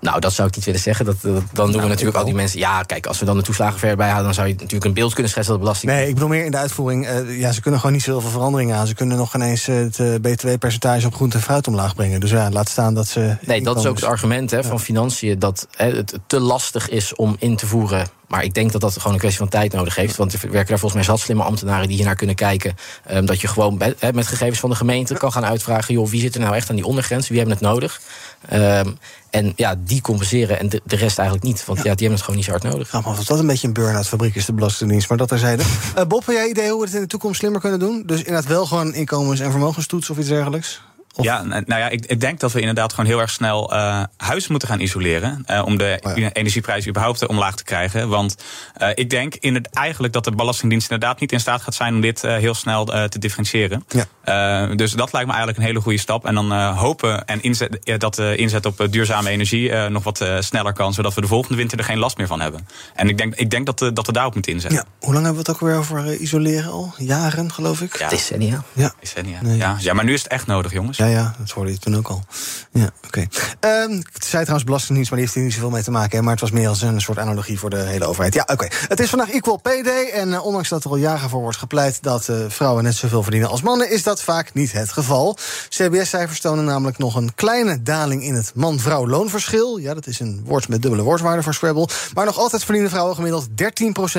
Nou, dat zou ik niet willen zeggen. Dat, dat- dan doen we natuurlijk al die mensen. Ja, kijk, als we dan de toeslagen verder bijhouden, dan zou je natuurlijk een beeld kunnen schetsen dat de belasting. Nee, ik bedoel meer in de uitvoering. eh, ja, ze kunnen gewoon niet zoveel veranderingen aan. Ze kunnen nog geen eens eh, het eh, btw-percentage op groente en fruit omlaag brengen. Dus ja, laat staan dat ze. Nee, dat is ook het argument hè, van financiën dat hè, het te lastig is om in te voeren. Maar ik denk dat dat gewoon een kwestie van tijd nodig heeft. Want er werken daar volgens mij zat slimme ambtenaren die hiernaar kunnen kijken. ehm, dat je gewoon hè, met gegevens van de gemeente kan gaan uitvragen: joh, wie zit er nou echt aan die ondergrens? Wie hebben het nodig? Ehm, en ja, die compenseren en de, de rest eigenlijk niet. Want ja. die hebben het gewoon niet zo hard nodig. Ja, maar of dat een beetje een burn-out fabriek is, de Belastingdienst. Maar dat terzijde. Eh Bob, heb jij idee hoe we het in de toekomst slimmer kunnen doen? Dus inderdaad wel gewoon inkomens- en vermogenstoets of iets dergelijks? Ja, n- nou ja, ik, ik denk dat we inderdaad gewoon heel erg snel eh huizen moeten gaan isoleren. eh, om de energieprijs überhaupt eh, omlaag te krijgen. Want eh, ik denk in het, eigenlijk dat de Belastingdienst inderdaad niet in staat gaat zijn om dit eh, heel snel eh, te differentiëren. Eh, dus dat lijkt me eigenlijk een hele goede stap. En dan eh, hopen en inzet, dat de inzet op duurzame energie eh, nog wat eh, sneller kan. Zodat we de volgende winter er geen last meer van hebben. En ik denk, ik denk dat, dat we daarop moeten inzetten. Ja, hoe lang hebben we het ook weer over isoleren al? Jaren, geloof ik? Ja. Decennia. Ja. Decennia. Nee. Ja. ja, maar nu is het echt nodig, jongens. Ja, dat hoorde je toen ook al. Ja, oké. Ehm, het zei trouwens Belastingdienst, maar die heeft hier niet zoveel mee te maken. Hè, maar het was meer als een soort analogie voor de hele overheid. Ja, oké. Het is vandaag Equal Pay Day. En eh, ondanks dat er al jaren voor wordt gepleit dat eh, vrouwen net zoveel verdienen als mannen, is dat vaak niet het geval. CBS-cijfers tonen namelijk nog een kleine daling in het man-vrouw loonverschil. Ja, dat is een woord met dubbele woordwaarde voor Scrabble. Maar nog altijd verdienen vrouwen gemiddeld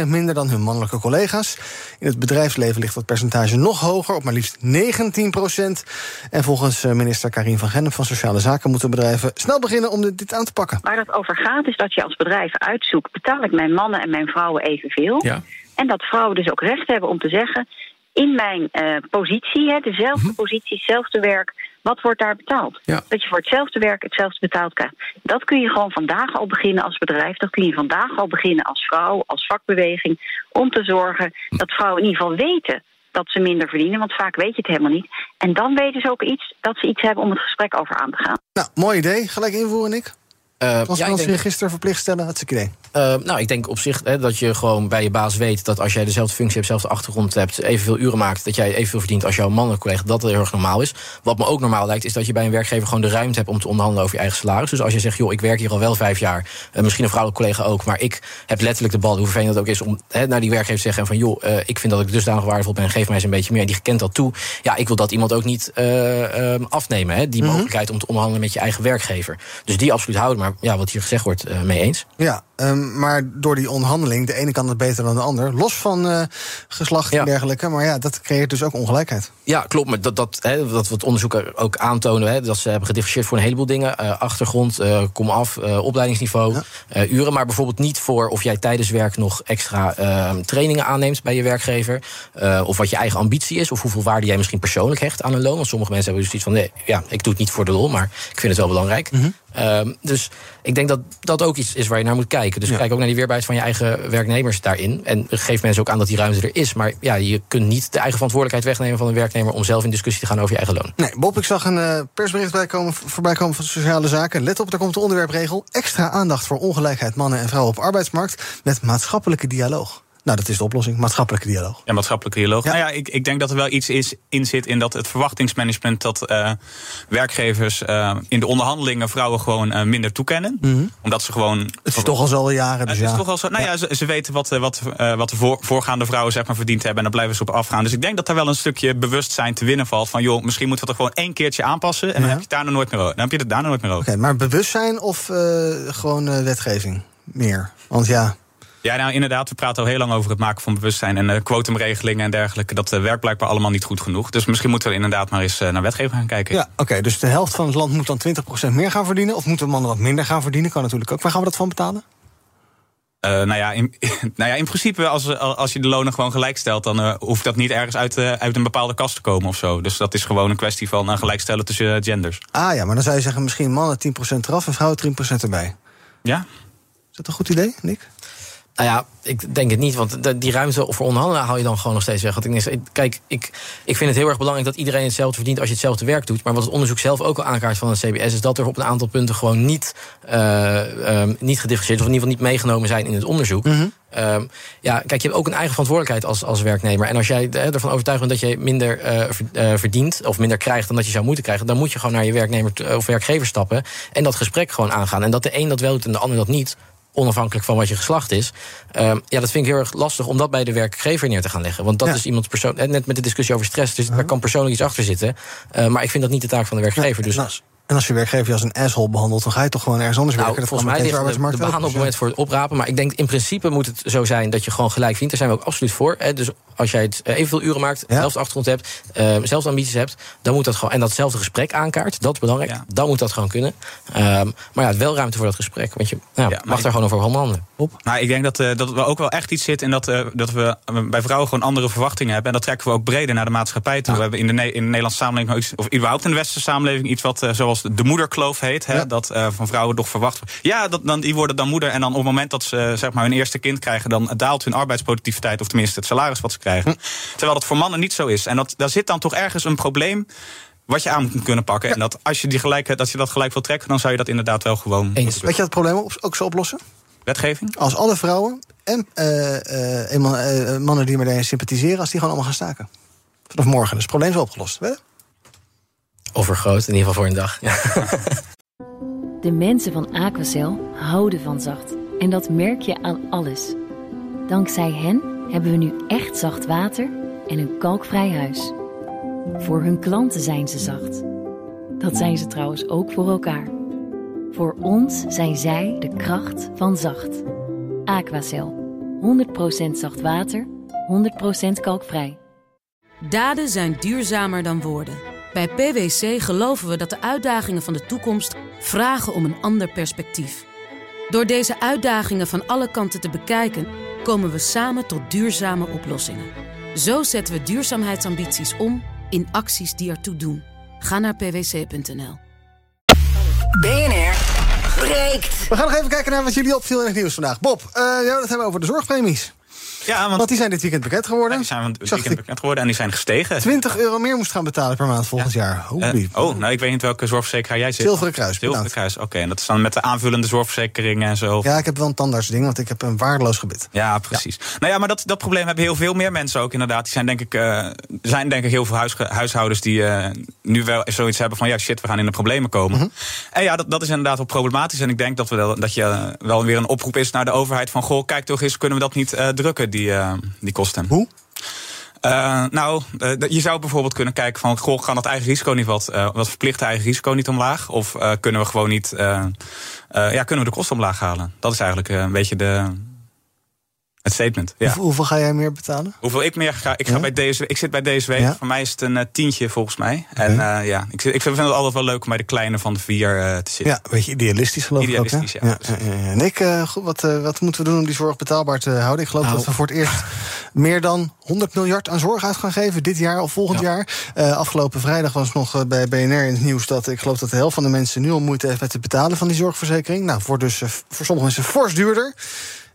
13% minder dan hun mannelijke collega's. In het bedrijfsleven ligt dat percentage nog hoger, op maar liefst 19%. En volgens eh, minister Karin van Gennep van Sociale Zaken moeten bedrijven snel beginnen om dit aan te pakken. Waar het over gaat is dat je als bedrijf uitzoekt... betaal ik mijn mannen en mijn vrouwen evenveel? Ja. En dat vrouwen dus ook recht hebben om te zeggen... in mijn eh, positie, hè, dezelfde positie, hetzelfde werk... wat wordt daar betaald? Ja. Dat je voor hetzelfde werk hetzelfde betaald krijgt. Dat kun je gewoon vandaag al beginnen als bedrijf. Dat kun je vandaag al beginnen als vrouw, als vakbeweging... om te zorgen dat vrouwen in ieder geval weten dat ze minder verdienen. Want vaak weet je het helemaal niet. En dan weten ze ook iets dat ze iets hebben om het gesprek over aan te gaan. Nou, mooi idee. Gelijk invoeren, Nick. Eh, ja, ik denk- Transparantieregister verplicht stellen, hartstikke idee. Eh, nou, ik denk op zich hè, dat je gewoon bij je baas weet dat als jij dezelfde functie hebt, dezelfde achtergrond hebt, evenveel uren maakt, dat jij evenveel verdient als jouw mannelijke collega, dat dat heel erg normaal is. Wat me ook normaal lijkt, is dat je bij een werkgever gewoon de ruimte hebt om te onderhandelen over je eigen salaris. Dus als je zegt, joh, ik werk hier al wel vijf jaar, eh, misschien een vrouwelijke collega ook, maar ik heb letterlijk de bal, hoe vervelend dat ook is, om hè, naar die werkgever te zeggen van, joh, eh, ik vind dat ik dusdanig waardevol ben, geef mij eens een beetje meer. En die kent dat toe. Ja, ik wil dat iemand ook niet eh, eh, afnemen, hè, die mogelijkheid om te onderhandelen met je eigen werkgever. Dus die absoluut houden, maar ja, wat hier gezegd wordt, mee eens. Ja, ehm, maar door die onderhandeling, de ene kan het beter dan de ander. Los van eh, geslacht en dergelijke. Maar ja, dat creëert dus ook ongelijkheid. Ja, klopt. Maar dat, dat, hè, dat we het onderzoek er ook aantonen. Hè, dat ze hebben gedifferentieerd voor een heleboel dingen. Eh, achtergrond, eh, kom af, opleidingsniveau, uren. Maar bijvoorbeeld niet voor of jij tijdens werk nog extra eh, trainingen aanneemt bij je werkgever. of wat je eigen ambitie is. Of hoeveel waarde jij misschien persoonlijk hecht aan een loon. Want sommige mensen hebben dus iets van: nee, ja, ik doe het niet voor de lol, maar ik vind het wel belangrijk. Ehm, dus ik denk dat dat ook iets is waar je naar moet kijken. Dus kijk ook naar die weerbaarheid van je eigen werknemers daarin. En geef mensen ook aan dat die ruimte er is. Maar ja, je kunt niet de eigen verantwoordelijkheid wegnemen van een werknemer om zelf in discussie te gaan over je eigen loon. Nee, Bob, ik zag een eh, persbericht bij komen, voorbij komen van Sociale Zaken. Let op, er komt de onderwerpregel. Extra aandacht voor ongelijkheid mannen en vrouwen op arbeidsmarkt. Met maatschappelijke dialoog. Nou, dat is de oplossing. Maatschappelijke dialoog. Ja, maatschappelijke dialoog. Nou ja, ik, ik denk dat er wel iets is, in zit in dat het verwachtingsmanagement dat eh, werkgevers eh, in de onderhandelingen vrouwen gewoon eh, minder toekennen. Omdat ze gewoon. Het is toch al zo jaren. Dus Het is toch al zo. Nou ja, ze, ze weten wat, wat, wat de voor, voorgaande vrouwen zeg maar, verdiend hebben. En daar blijven ze op afgaan. Dus ik denk dat daar wel een stukje bewustzijn te winnen valt. Van joh, misschien moeten we het er gewoon één keertje aanpassen. En dan heb je het daarna nooit meer over. Dan heb je het daarna nooit meer over. Oké, maar bewustzijn of gewoon wetgeving? Meer. Want ja. Ja, nou inderdaad, we praten al heel lang over het maken van bewustzijn en eh, quotumregelingen en dergelijke. Dat eh, werkt blijkbaar allemaal niet goed genoeg. Dus misschien moeten we inderdaad maar eens eh, naar wetgeving gaan kijken. Ja, oké. dus de helft van het land moet dan 20% meer gaan verdienen. Of moeten mannen wat minder gaan verdienen? Kan natuurlijk ook. Waar gaan we dat van betalen? Eh, nou, ja, in, nou ja, in principe, als, als je de lonen gewoon gelijk stelt, dan hoeft dat niet ergens uit, uit een bepaalde kast te komen of zo. Dus dat is gewoon een kwestie van uh, gelijkstellen tussen genders. Ah ja, maar dan zou je zeggen misschien mannen 10% eraf en vrouwen 10% erbij. Ja. Is dat een goed idee, Nick? Nou ja, ik denk het niet, want die ruimte voor onderhandelen haal je dan gewoon nog steeds weg. Want ik, denk, kijk, ik, ik vind het heel erg belangrijk dat iedereen hetzelfde verdient als je hetzelfde werk doet. Maar wat het onderzoek zelf ook al aankaart van het CBS, is dat er op een aantal punten gewoon niet, ehm, niet gedifferentieerd of in ieder geval niet meegenomen zijn in het onderzoek. Ehm, ja, kijk, je hebt ook een eigen verantwoordelijkheid als, als werknemer. En als jij eh, ervan overtuigd bent dat je minder eh, eh, verdient of minder krijgt dan dat je zou moeten krijgen, dan moet je gewoon naar je werknemer of werkgever stappen en dat gesprek gewoon aangaan. En dat de een dat wel doet en de ander dat niet. Onafhankelijk van wat je geslacht is. Ehm, ja, dat vind ik heel erg lastig om dat bij de werkgever neer te gaan leggen. Want dat is iemands persoon. eh, Net met de discussie over stress. Dus daar kan persoonlijk iets achter zitten. Eh, maar ik vind dat niet de taak van de werkgever. Dus als, en als je werkgever je als een asshole behandelt, dan ga je toch gewoon ergens anders nou, werken. Dat volgens mij ligt de, baan op op, het moment voor het oprapen. Maar ik denk in principe moet het zo zijn dat je gewoon gelijk verdient. Daar zijn we ook absoluut voor. Hè. Dus als jij het eh, evenveel uren maakt, dezelfde achtergrond hebt, eh dezelfde ambities hebt, dan moet dat gewoon. En datzelfde gesprek aankaart, dat is belangrijk. Dan moet dat gewoon kunnen. Ehm, maar ja, wel ruimte voor dat gesprek. Want je nou, Ja, maar mag daar gewoon over handelen. Nou, ik denk dat, eh, dat we ook wel echt iets zit in dat, eh, dat we bij vrouwen gewoon andere verwachtingen hebben. En dat trekken we ook breder naar de maatschappij toe. We hebben in de, Ne- in de Nederlandse samenleving, of überhaupt in de westerse samenleving, iets wat eh, zoals de moederkloof heet. Hè, Dat eh, van vrouwen toch verwacht wordt. Ja, dat, dan, die worden dan moeder. En dan op het moment dat ze zeg maar, hun eerste kind krijgen, dan daalt hun arbeidsproductiviteit. Of tenminste het salaris wat ze krijgen. Terwijl dat voor mannen niet zo is. En dat, daar zit dan toch ergens een probleem. Wat je aan moet kunnen pakken. En dat als je, die gelijk, dat je dat gelijk wil trekken, dan zou je dat inderdaad wel gewoon. doen. Weet je dat probleem ook zo oplossen? Wetgeving? Als alle vrouwen en eh, eh, eenmaal, eh, mannen die met sympathiseren, als die gewoon allemaal gaan staken. Vanaf morgen. Dus het probleem is wel opgelost. Weet je? Overgroot, in ieder geval voor een dag. Ja. De mensen van Aquacel houden van zacht. En dat merk je aan alles. Dankzij hen hebben we nu echt zacht water en een kalkvrij huis. Voor hun klanten zijn ze zacht. Dat zijn ze trouwens ook voor elkaar. Voor ons zijn zij de kracht van zacht. Aquacel. 100% zacht water, 100% kalkvrij. Daden zijn duurzamer dan woorden. Bij PwC geloven we dat de uitdagingen van de toekomst vragen om een ander perspectief. Door deze uitdagingen van alle kanten te bekijken, komen we samen tot duurzame oplossingen. Zo zetten we duurzaamheidsambities om in acties die ertoe doen. Ga naar pwc.nl. BNR breekt. We gaan nog even kijken naar wat jullie opviel in het nieuws vandaag. Bob, eh ja, dat hebben we over de zorgpremies. Ja, want, die zijn dit weekend bekend geworden. Die zijn Zag weekend bekend geworden en die zijn gestegen. 20 euro meer moest gaan betalen per maand volgend jaar. Eh, oh, nou, ik weet niet welke zorgverzekeraar jij zit. Zilveren Kruis, Zilveren bedankt. Kruis, oké. En dat is dan met de aanvullende zorgverzekeringen en zo. Ja, ik heb wel een tandartsding, want ik heb een waardeloos gebit. Ja, precies. Nou ja, maar dat, dat probleem hebben heel veel meer mensen ook inderdaad. Die zijn denk ik, er zijn denk ik heel veel huisge- huishoudens die eh, nu wel zoiets hebben van... ja, shit, we gaan in de problemen komen. Mhm. En ja, dat, dat is inderdaad wel problematisch. En ik denk dat, we, wel- dat je wel weer een oproep is naar de overheid... van, goh, kijk toch eens, kunnen we dat niet drukken, die, eh, die kosten. Hoe? nou, eh, je zou bijvoorbeeld kunnen kijken van... Goh, gaan dat eigen risico niet wat, eh, wat verplichte eigen risico niet omlaag? Of eh, kunnen we gewoon niet... eh, eh, ja, kunnen we de kosten omlaag halen? Dat is eigenlijk eh, een beetje de, het statement. Ja. Hoeveel, hoeveel ga jij meer betalen? Hoeveel ik meer ga? Ik, ga Ja? bij DSW, ik zit bij DSW. Ja? Voor mij is het een eh, tientje volgens mij. En eh, ja, ik, zit- ik vind het altijd wel leuk om bij de kleine van de vier eh, te zitten. Ja, een beetje idealistisch geloof Idealistisch, ik ook. hè? ja, ja, ja. En ik, eh, goed, wat, eh, wat moeten we doen om die zorg betaalbaar te houden? Ik geloof Nou. dat we voor het eerst meer dan 100 miljard aan zorg uit gaan geven. Dit jaar of volgend jaar. Eh, afgelopen vrijdag was nog bij BNR in het nieuws dat ik geloof dat de helft van de mensen nu al moeite heeft met het betalen van die zorgverzekering. Nou, voor, dus, voor sommige mensen fors duurder.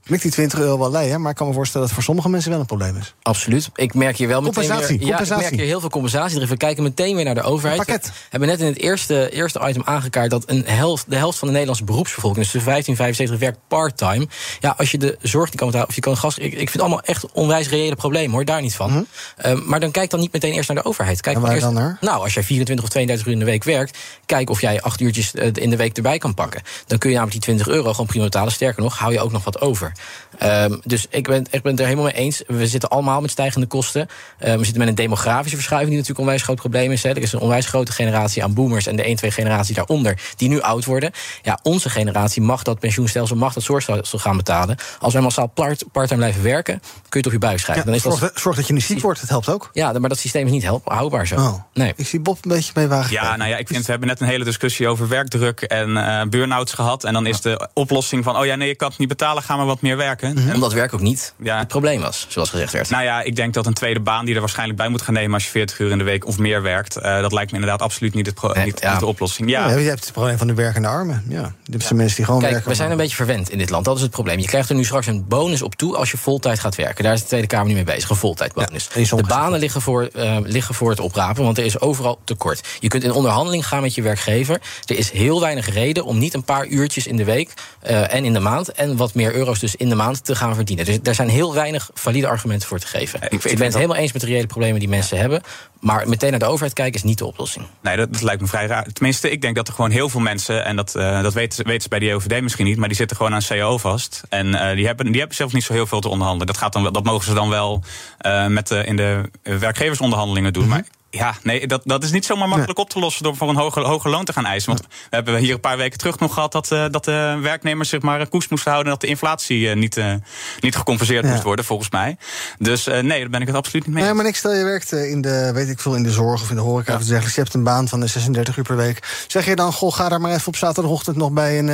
Vind die 20 euro wel leien, maar ik kan me voorstellen dat het voor sommige mensen wel een probleem is. Absoluut. Ik merk hier wel meteen Compensatie, weer, Ja, ik merk hier heel veel compensatie. We kijken meteen weer naar de overheid. We hebben net in het eerste, eerste item aangekaart... dat een helft, de helft van de Nederlandse beroepsbevolking... dus de 15, 75 werkt part-time. Ja, als je de zorg niet kan betalen of je kan gas... Ik, ik vind het allemaal echt onwijs reële problemen, hoor. Daar niet van. Ehm, maar dan kijk dan niet meteen eerst naar de overheid. Kijk Mhm. Waar eerst, dan naar? Nou, als jij 24 of 32 uur in de week werkt... kijk of jij acht uurtjes eh, in de week erbij kan pakken. Dan kun je namelijk die 20 euro gewoon prima betalen. Sterker nog, hou je ook nog wat over. Ehm, dus ik ben, ik ben het er helemaal mee eens. We zitten allemaal met stijgende kosten. Ehm, we zitten met een demografische verschuiving... die natuurlijk een onwijs groot probleem is. Hè. Er is een onwijs grote generatie aan boomers... en de 1, 2 generatie daaronder die nu oud worden. Ja, onze generatie mag dat pensioenstelsel... mag dat zorgstelsel gaan betalen. Als wij massaal part- parttime blijven werken... kun je het op je buik schrijven. Ja, dan is dat, zorg, zorg dat je niet ziek wordt, het helpt ook. ja, maar dat systeem is niet help, houdbaar zo. Oh. Nee. Ik zie Bob een beetje mee wagen. Ja, nou ja, ik vind, we hebben net een hele discussie over werkdruk en eh burn-outs gehad. En dan is de oplossing van, oh ja, nee, je kan het niet betalen, ga maar wat wat meer werken. Omdat werk ook niet ja. het probleem was, zoals gezegd werd. Nou ja, ik denk dat een tweede baan die er waarschijnlijk bij moet gaan nemen als je 40 uur in de week of meer werkt, uh, dat lijkt me inderdaad absoluut niet, het pro- Nee, niet, ja. niet de oplossing. Ja. Ja, je hebt het probleem van de werkende armen. Ja, dit zijn mensen die gewoon Kijk, werken. we zijn een beetje verwend in dit land. Dat is het probleem. Je krijgt er nu straks een bonus op toe als je voltijd gaat werken. Daar is de Tweede Kamer nu mee bezig, een voltijdbonus. de banen liggen voor, eh, liggen voor het oprapen, want er is overal tekort. Je kunt in onderhandeling gaan met je werkgever. Er is heel weinig reden om niet een paar uurtjes in de week eh, en in de maand... en wat meer euro's dus in de maand te gaan verdienen. Dus er zijn heel weinig valide argumenten voor te geven. Ik, ben het helemaal eens met de reële problemen die mensen hebben... maar meteen naar de overheid kijken is niet de oplossing. Nee, dat, dat lijkt me vrij raar. Tenminste, ik denk dat er gewoon heel veel mensen, en dat, eh, dat weten, ze- weten ze bij de JOVD misschien niet, maar die zitten gewoon aan CAO vast. En eh, die, hebben, die hebben zelf niet zo heel veel te onderhandelen. Dat, gaat dan, wel- dat mogen ze dan wel eh, met de, in de werkgeversonderhandelingen doen. Maar ja, nee, dat, dat is niet zomaar makkelijk op te lossen door voor een hoger, hoger loon te gaan eisen. Want we hebben hier een paar weken terug nog gehad dat, eh, dat de werknemers zich maar een koers moesten houden en dat de inflatie eh, niet, eh, niet gecompenseerd Ja. moest worden, volgens mij. Dus nee, daar ben ik het absoluut niet mee. Nee, maar niks, stel je werkt in de, weet ik veel, in de zorg of in de horeca of dergelijks. Je hebt een baan van de 36 uur per week. Zeg je dan, goh, ga daar maar even op zaterdagochtend nog bij een,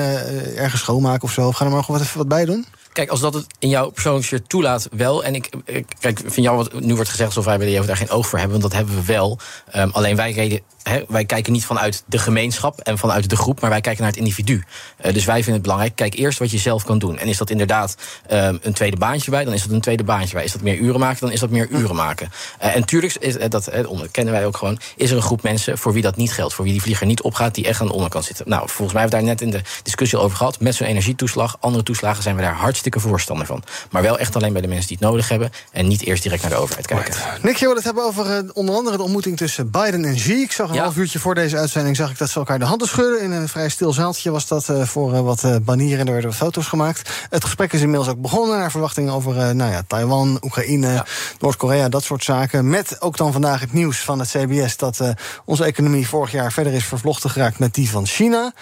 ergens schoonmaken of zo. Of ga er maar gewoon wat, even wat bij doen. Kijk, als dat het in jouw persoonlijke sfeer toelaat, wel. En ik, ik kijk, vind jou wat nu wordt gezegd alsof wij bij de daar geen oog voor hebben, want dat hebben we wel. Ehm, alleen wij, reden, hè, wij kijken niet vanuit de gemeenschap en vanuit de groep, maar wij kijken naar het individu. Eh, dus wij vinden het belangrijk. Kijk eerst wat je zelf kan doen. En is dat inderdaad ehm, een tweede baantje bij, dan is dat een tweede baantje bij. Is dat meer uren maken, dan is dat meer uren maken. Eh, en tuurlijk is eh, dat kennen wij ook gewoon. Is er een groep mensen voor wie dat niet geldt, voor wie die vlieger niet opgaat, die echt aan de onderkant zitten. Nou, volgens mij hebben we daar net in de discussie over gehad. Met zo'n energietoeslag, andere toeslagen zijn we daar hartstikke voorstander van. Maar wel echt alleen bij de mensen die het nodig hebben en niet eerst direct naar de overheid kijken. Nick, je wil het hebben over onder andere de ontmoeting tussen Biden en Xi. Ik zag een Ja. half uurtje voor deze uitzending zag ik dat ze elkaar de handen schudden. In een vrij stil zaaltje was dat eh, voor eh, wat eh, banieren en er werden wat foto's gemaakt. Het gesprek is inmiddels ook begonnen naar verwachting over nou ja, Taiwan, Oekraïne, Noord-Korea, dat soort zaken. Met ook dan vandaag het nieuws van het CBS dat onze economie vorig jaar verder is vervlochten geraakt met die van China.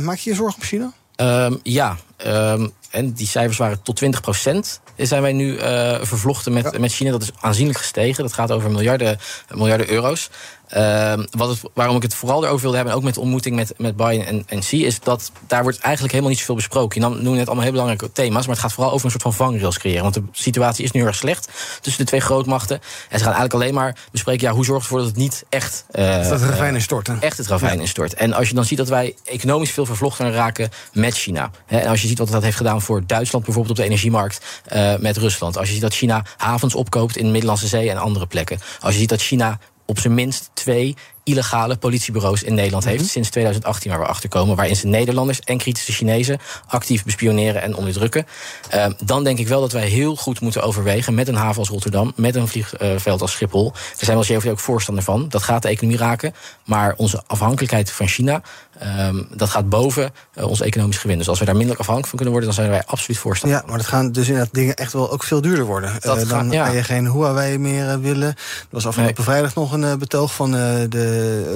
Maak je je zorgen om China? Ehm, ja, ehm, en die cijfers waren tot 20% zijn wij nu eh, vervlochten met, met China. Dat is aanzienlijk gestegen. Dat gaat over miljarden, miljarden euro's. Ehm, wat het, waarom ik het vooral erover wilde hebben, en ook met de ontmoeting met, met Biden en, en Xi, is dat daar wordt eigenlijk helemaal niet zoveel besproken. Je noemde net allemaal heel belangrijke thema's, maar het gaat vooral over een soort van vangrails creëren. Want de situatie is nu heel erg slecht tussen de twee grootmachten. En ze gaan eigenlijk alleen maar bespreken, ja, hoe zorgt ervoor dat het niet echt... eh, dat het ravijn eh, instort. hè? echt het ravijn instort. En als je dan ziet dat wij economisch veel vervlochtener raken met China. Hè, en als je ziet wat dat heeft gedaan voor Duitsland, bijvoorbeeld op de energiemarkt eh, met Rusland. Als je ziet dat China havens opkoopt in de Middellandse Zee en andere plekken. Als je ziet dat China op zijn minst twee illegale politiebureaus in Nederland heeft sinds 2018 waar we achter komen, waarin ze Nederlanders en kritische Chinezen actief bespioneren en onderdrukken. Eh, dan denk ik wel dat wij heel goed moeten overwegen met een haven als Rotterdam, met een vliegveld als Schiphol. Daar zijn we als JVD ook voorstander van. Dat gaat de economie raken, maar onze afhankelijkheid van China, ehm, dat gaat boven eh, ons economisch gewin. Dus als we daar minder afhankelijk van kunnen worden, dan zijn wij absoluut voorstander. Ja, maar dat gaan dus inderdaad dingen echt wel ook veel duurder worden. Dat Eh, dan ja. ga je geen Huawei meer eh, willen. Er was afgelopen vrijdag nog een betoog van de,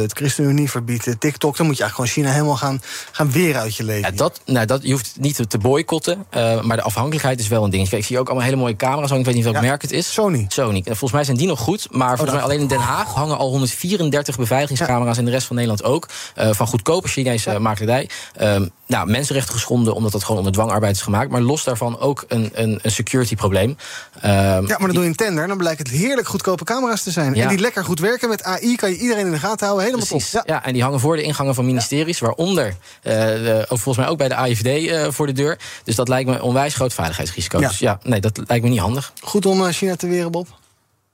het ChristenUnie verbiedt eh, TikTok. Dan moet je eigenlijk gewoon China helemaal gaan, gaan weer uit je leven. Ja, dat, nou, dat, je hoeft het niet te boycotten, eh, maar de afhankelijkheid is wel een ding. Kijk, ik zie ook allemaal hele mooie camera's. Ik weet niet welk merk het is. Sony. Sony. En volgens mij zijn die nog goed. Maar volgens mij alleen in Den Haag hangen al 134 beveiligingscamera's... en de rest van Nederland ook. eh, van goedkope Chinese makelaardij. Ehm, nou, mensenrechten geschonden omdat dat gewoon onder dwangarbeid is gemaakt. Maar los daarvan ook een, een, een security probleem. Ehm, Ja, maar dan doe je een tender en dan blijkt het heerlijk goedkope camera's te zijn. Ja. En die lekker goed werken. Met AI kan je iedereen in de gaten houden. Helemaal Precies. top. Ja. en die hangen voor de ingangen van ministeries, waaronder eh, ook volgens mij ook bij de AIVD eh, voor de deur. Dus dat lijkt me een onwijs groot veiligheidsrisico. Ja. Dus ja, nee, dat lijkt me niet handig. Goed om eh, China te weren, Bob.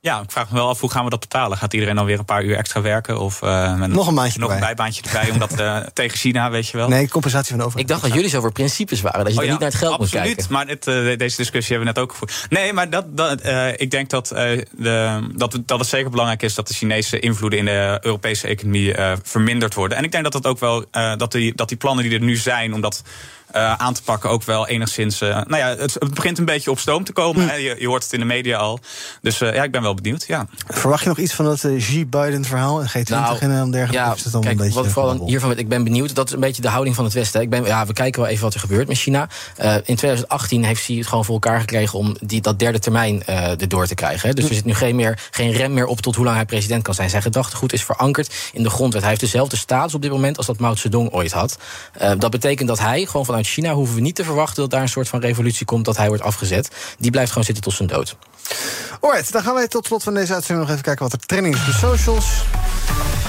Ja, ik vraag me wel af hoe gaan we dat betalen? Gaat iedereen dan weer een paar uur extra werken? Of eh, met Nog een baantje nog een bijbaantje erbij, omdat eh, tegen China, weet je wel. Nee, compensatie van de overheid. Ik dacht dat jullie zo voor principes waren, dat je Oh er niet naar het geld absoluut, moet kijken. maar dit, eh, deze discussie hebben we net ook gevoerd. Nee, maar dat, dat, eh, ik denk dat, eh, de, dat, het- dat het zeker belangrijk is dat de Chinese invloeden in de Europese economie eh, verminderd worden. En ik denk dat het ook wel eh, dat, die, dat die plannen die er nu zijn om eh, aan te pakken ook wel enigszins. eh, nou ja, het, het begint een beetje op stoom te komen. hè. Je, je hoort het in de media al. Dus eh, ja, ik ben wel benieuwd. Ja. Verwacht je nog iets van dat Xi-Biden-verhaal en G20 Nou, en dergelijke? Ja, Of is het dan kijk, een beetje wat ik vooral hiervan weet, ik ben benieuwd. Dat is een beetje de houding van het Westen. Ik ben, ja, we kijken wel even wat er gebeurt met China. Eh, in 2018 heeft Xi het gewoon voor elkaar gekregen om die, dat derde termijn eh erdoor te krijgen. Hè. Dus er zit nu geen, meer, geen rem meer op tot hoe lang hij president kan zijn. Zijn gedachtegoed is verankerd in de grondwet. Hij heeft dezelfde status op dit moment als dat Mao Zedong ooit had. Eh, dat betekent dat hij gewoon vanuit vanuit China hoeven we niet te verwachten dat daar een soort van revolutie komt dat hij wordt afgezet. Die blijft gewoon zitten tot zijn dood. Alright, dan gaan wij tot slot van deze uitzending nog even kijken wat er trending is op de socials.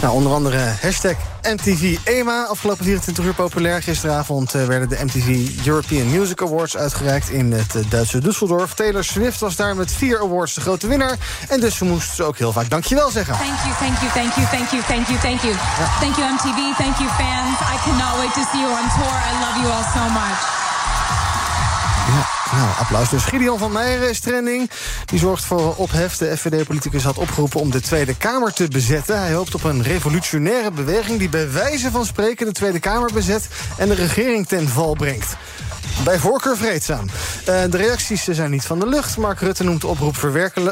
Nou, onder andere hashtag MTV EMA. Afgelopen 24 uur populair. Gisteravond eh, werden de MTV European Music Awards uitgereikt in het eh, Duitse Düsseldorf. Taylor Swift was daar met vier awards de grote winnaar. En dus moest ze ook heel vaak dankjewel zeggen. Thank you, thank you, thank you, thank you, thank you, thank you. Thank you MTV, thank you fans. I cannot wait to see you on tour. I love you all so much. Ja, nou, applaus. Dus Gideon van Meijeren is trending. Die zorgt voor ophef. De FVD-politicus had opgeroepen om de Tweede Kamer te bezetten. Hij hoopt op een revolutionaire beweging... die bij wijze van spreken de Tweede Kamer bezet... en de regering ten val brengt. Bij voorkeur vreedzaam. Uh, de reacties zijn niet van de lucht. Mark Rutte noemt de oproep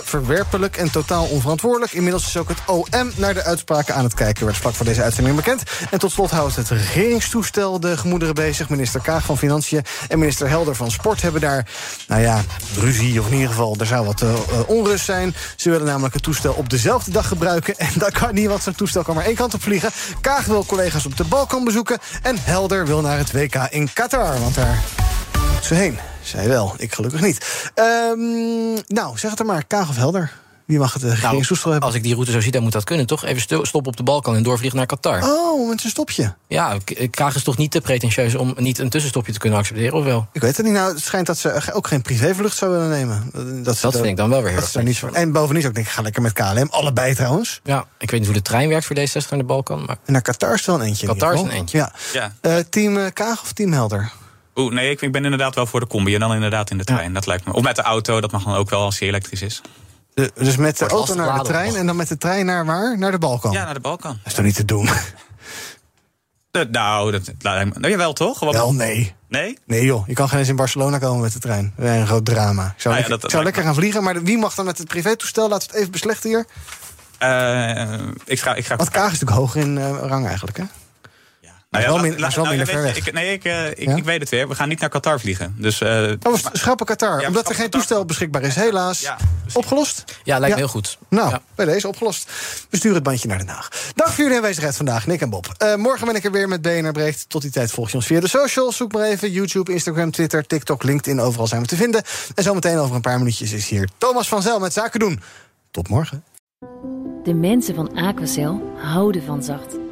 verwerpelijk en totaal onverantwoordelijk. Inmiddels is ook het OM naar de uitspraken aan het kijken. Werd vlak voor deze uitzending bekend. En tot slot houdt het regeringstoestel de gemoederen bezig. Minister Kaag van Financiën en minister Helder van Sport hebben daar... nou ja, ruzie of in ieder geval, er zou wat uh, onrust zijn. Ze willen namelijk het toestel op dezelfde dag gebruiken. En dat kan niet, want zo'n toestel kan maar één kant op vliegen. Kaag wil collega's op de Balkan bezoeken. En Helder wil naar het WK in Qatar, want daar ze heen. Zij wel, ik gelukkig niet. Um, nou, zeg het er maar, Kaag of Helder. Wie mag het regeringstoestel nou, hebben? Als ik die route zo zie, dan moet dat kunnen, toch? Even stoppen op de Balkan en doorvliegen naar Qatar. Oh, met een stopje. Ja, Kaag is toch niet te pretentieus om niet een tussenstopje te kunnen accepteren, of wel? Ik weet het niet. Nou, het schijnt dat ze ook geen privévlucht zou willen nemen. Dat, dat vind ik dan wel weer heel erg. Niet. En bovendien ook denk ik, ga lekker met KLM. Allebei trouwens. Ja, ik weet niet hoe de trein werkt voor D60 naar de Balkan. Maar... En naar Qatar is wel een eentje. Qatar is een eentje. Ja. ja. Uh, team Kaag of team Helder? Oeh, nee, ik, ik ben inderdaad wel voor de combi en dan inderdaad in de trein. Dat lijkt me. Of met de auto, dat mag dan ook wel als hij elektrisch is. De, dus met de auto naar de trein en dan met de trein naar waar? Naar de Balkan? Ja, naar de Balkan. Dat is toch niet te doen? De, nou, dat lijkt me. Nou, jawel toch? Wat wel, nee. Nee? Nee joh, je kan geen eens in Barcelona komen met de trein. Dat is een groot drama. Ik zou, nou ja, lekker, dat, ik zou lekker gaan vliegen, maar wie mag dan met het privétoestel? Laten we het even beslechten hier. Uh, ik ga, ik ga... Want Kaag is natuurlijk hoger in uh, rang eigenlijk, hè? Nou ja, wel min, nou, ver weg. Ik, nee, ik, uh, ik, ja? ik, weet het weer. We gaan niet naar Qatar vliegen. Dus, uh, oh, we schrappen Qatar. Ja, omdat er geen Qatar. toestel beschikbaar is. Helaas. Ja, opgelost? Ja, lijkt me heel goed. Nou, bij deze opgelost. We sturen het bandje naar Den Haag. Dank voor jullie aanwezigheid vandaag, Nick en Bob. Uh, morgen ben ik er weer met BNR Breekt. Tot die tijd volg je ons via de socials. Zoek maar even YouTube, Instagram, Twitter, TikTok, LinkedIn. Overal zijn we te vinden. En zometeen over een paar minuutjes is hier Thomas van Zel met Zaken doen. Tot morgen. De mensen van Aquacel houden van zacht.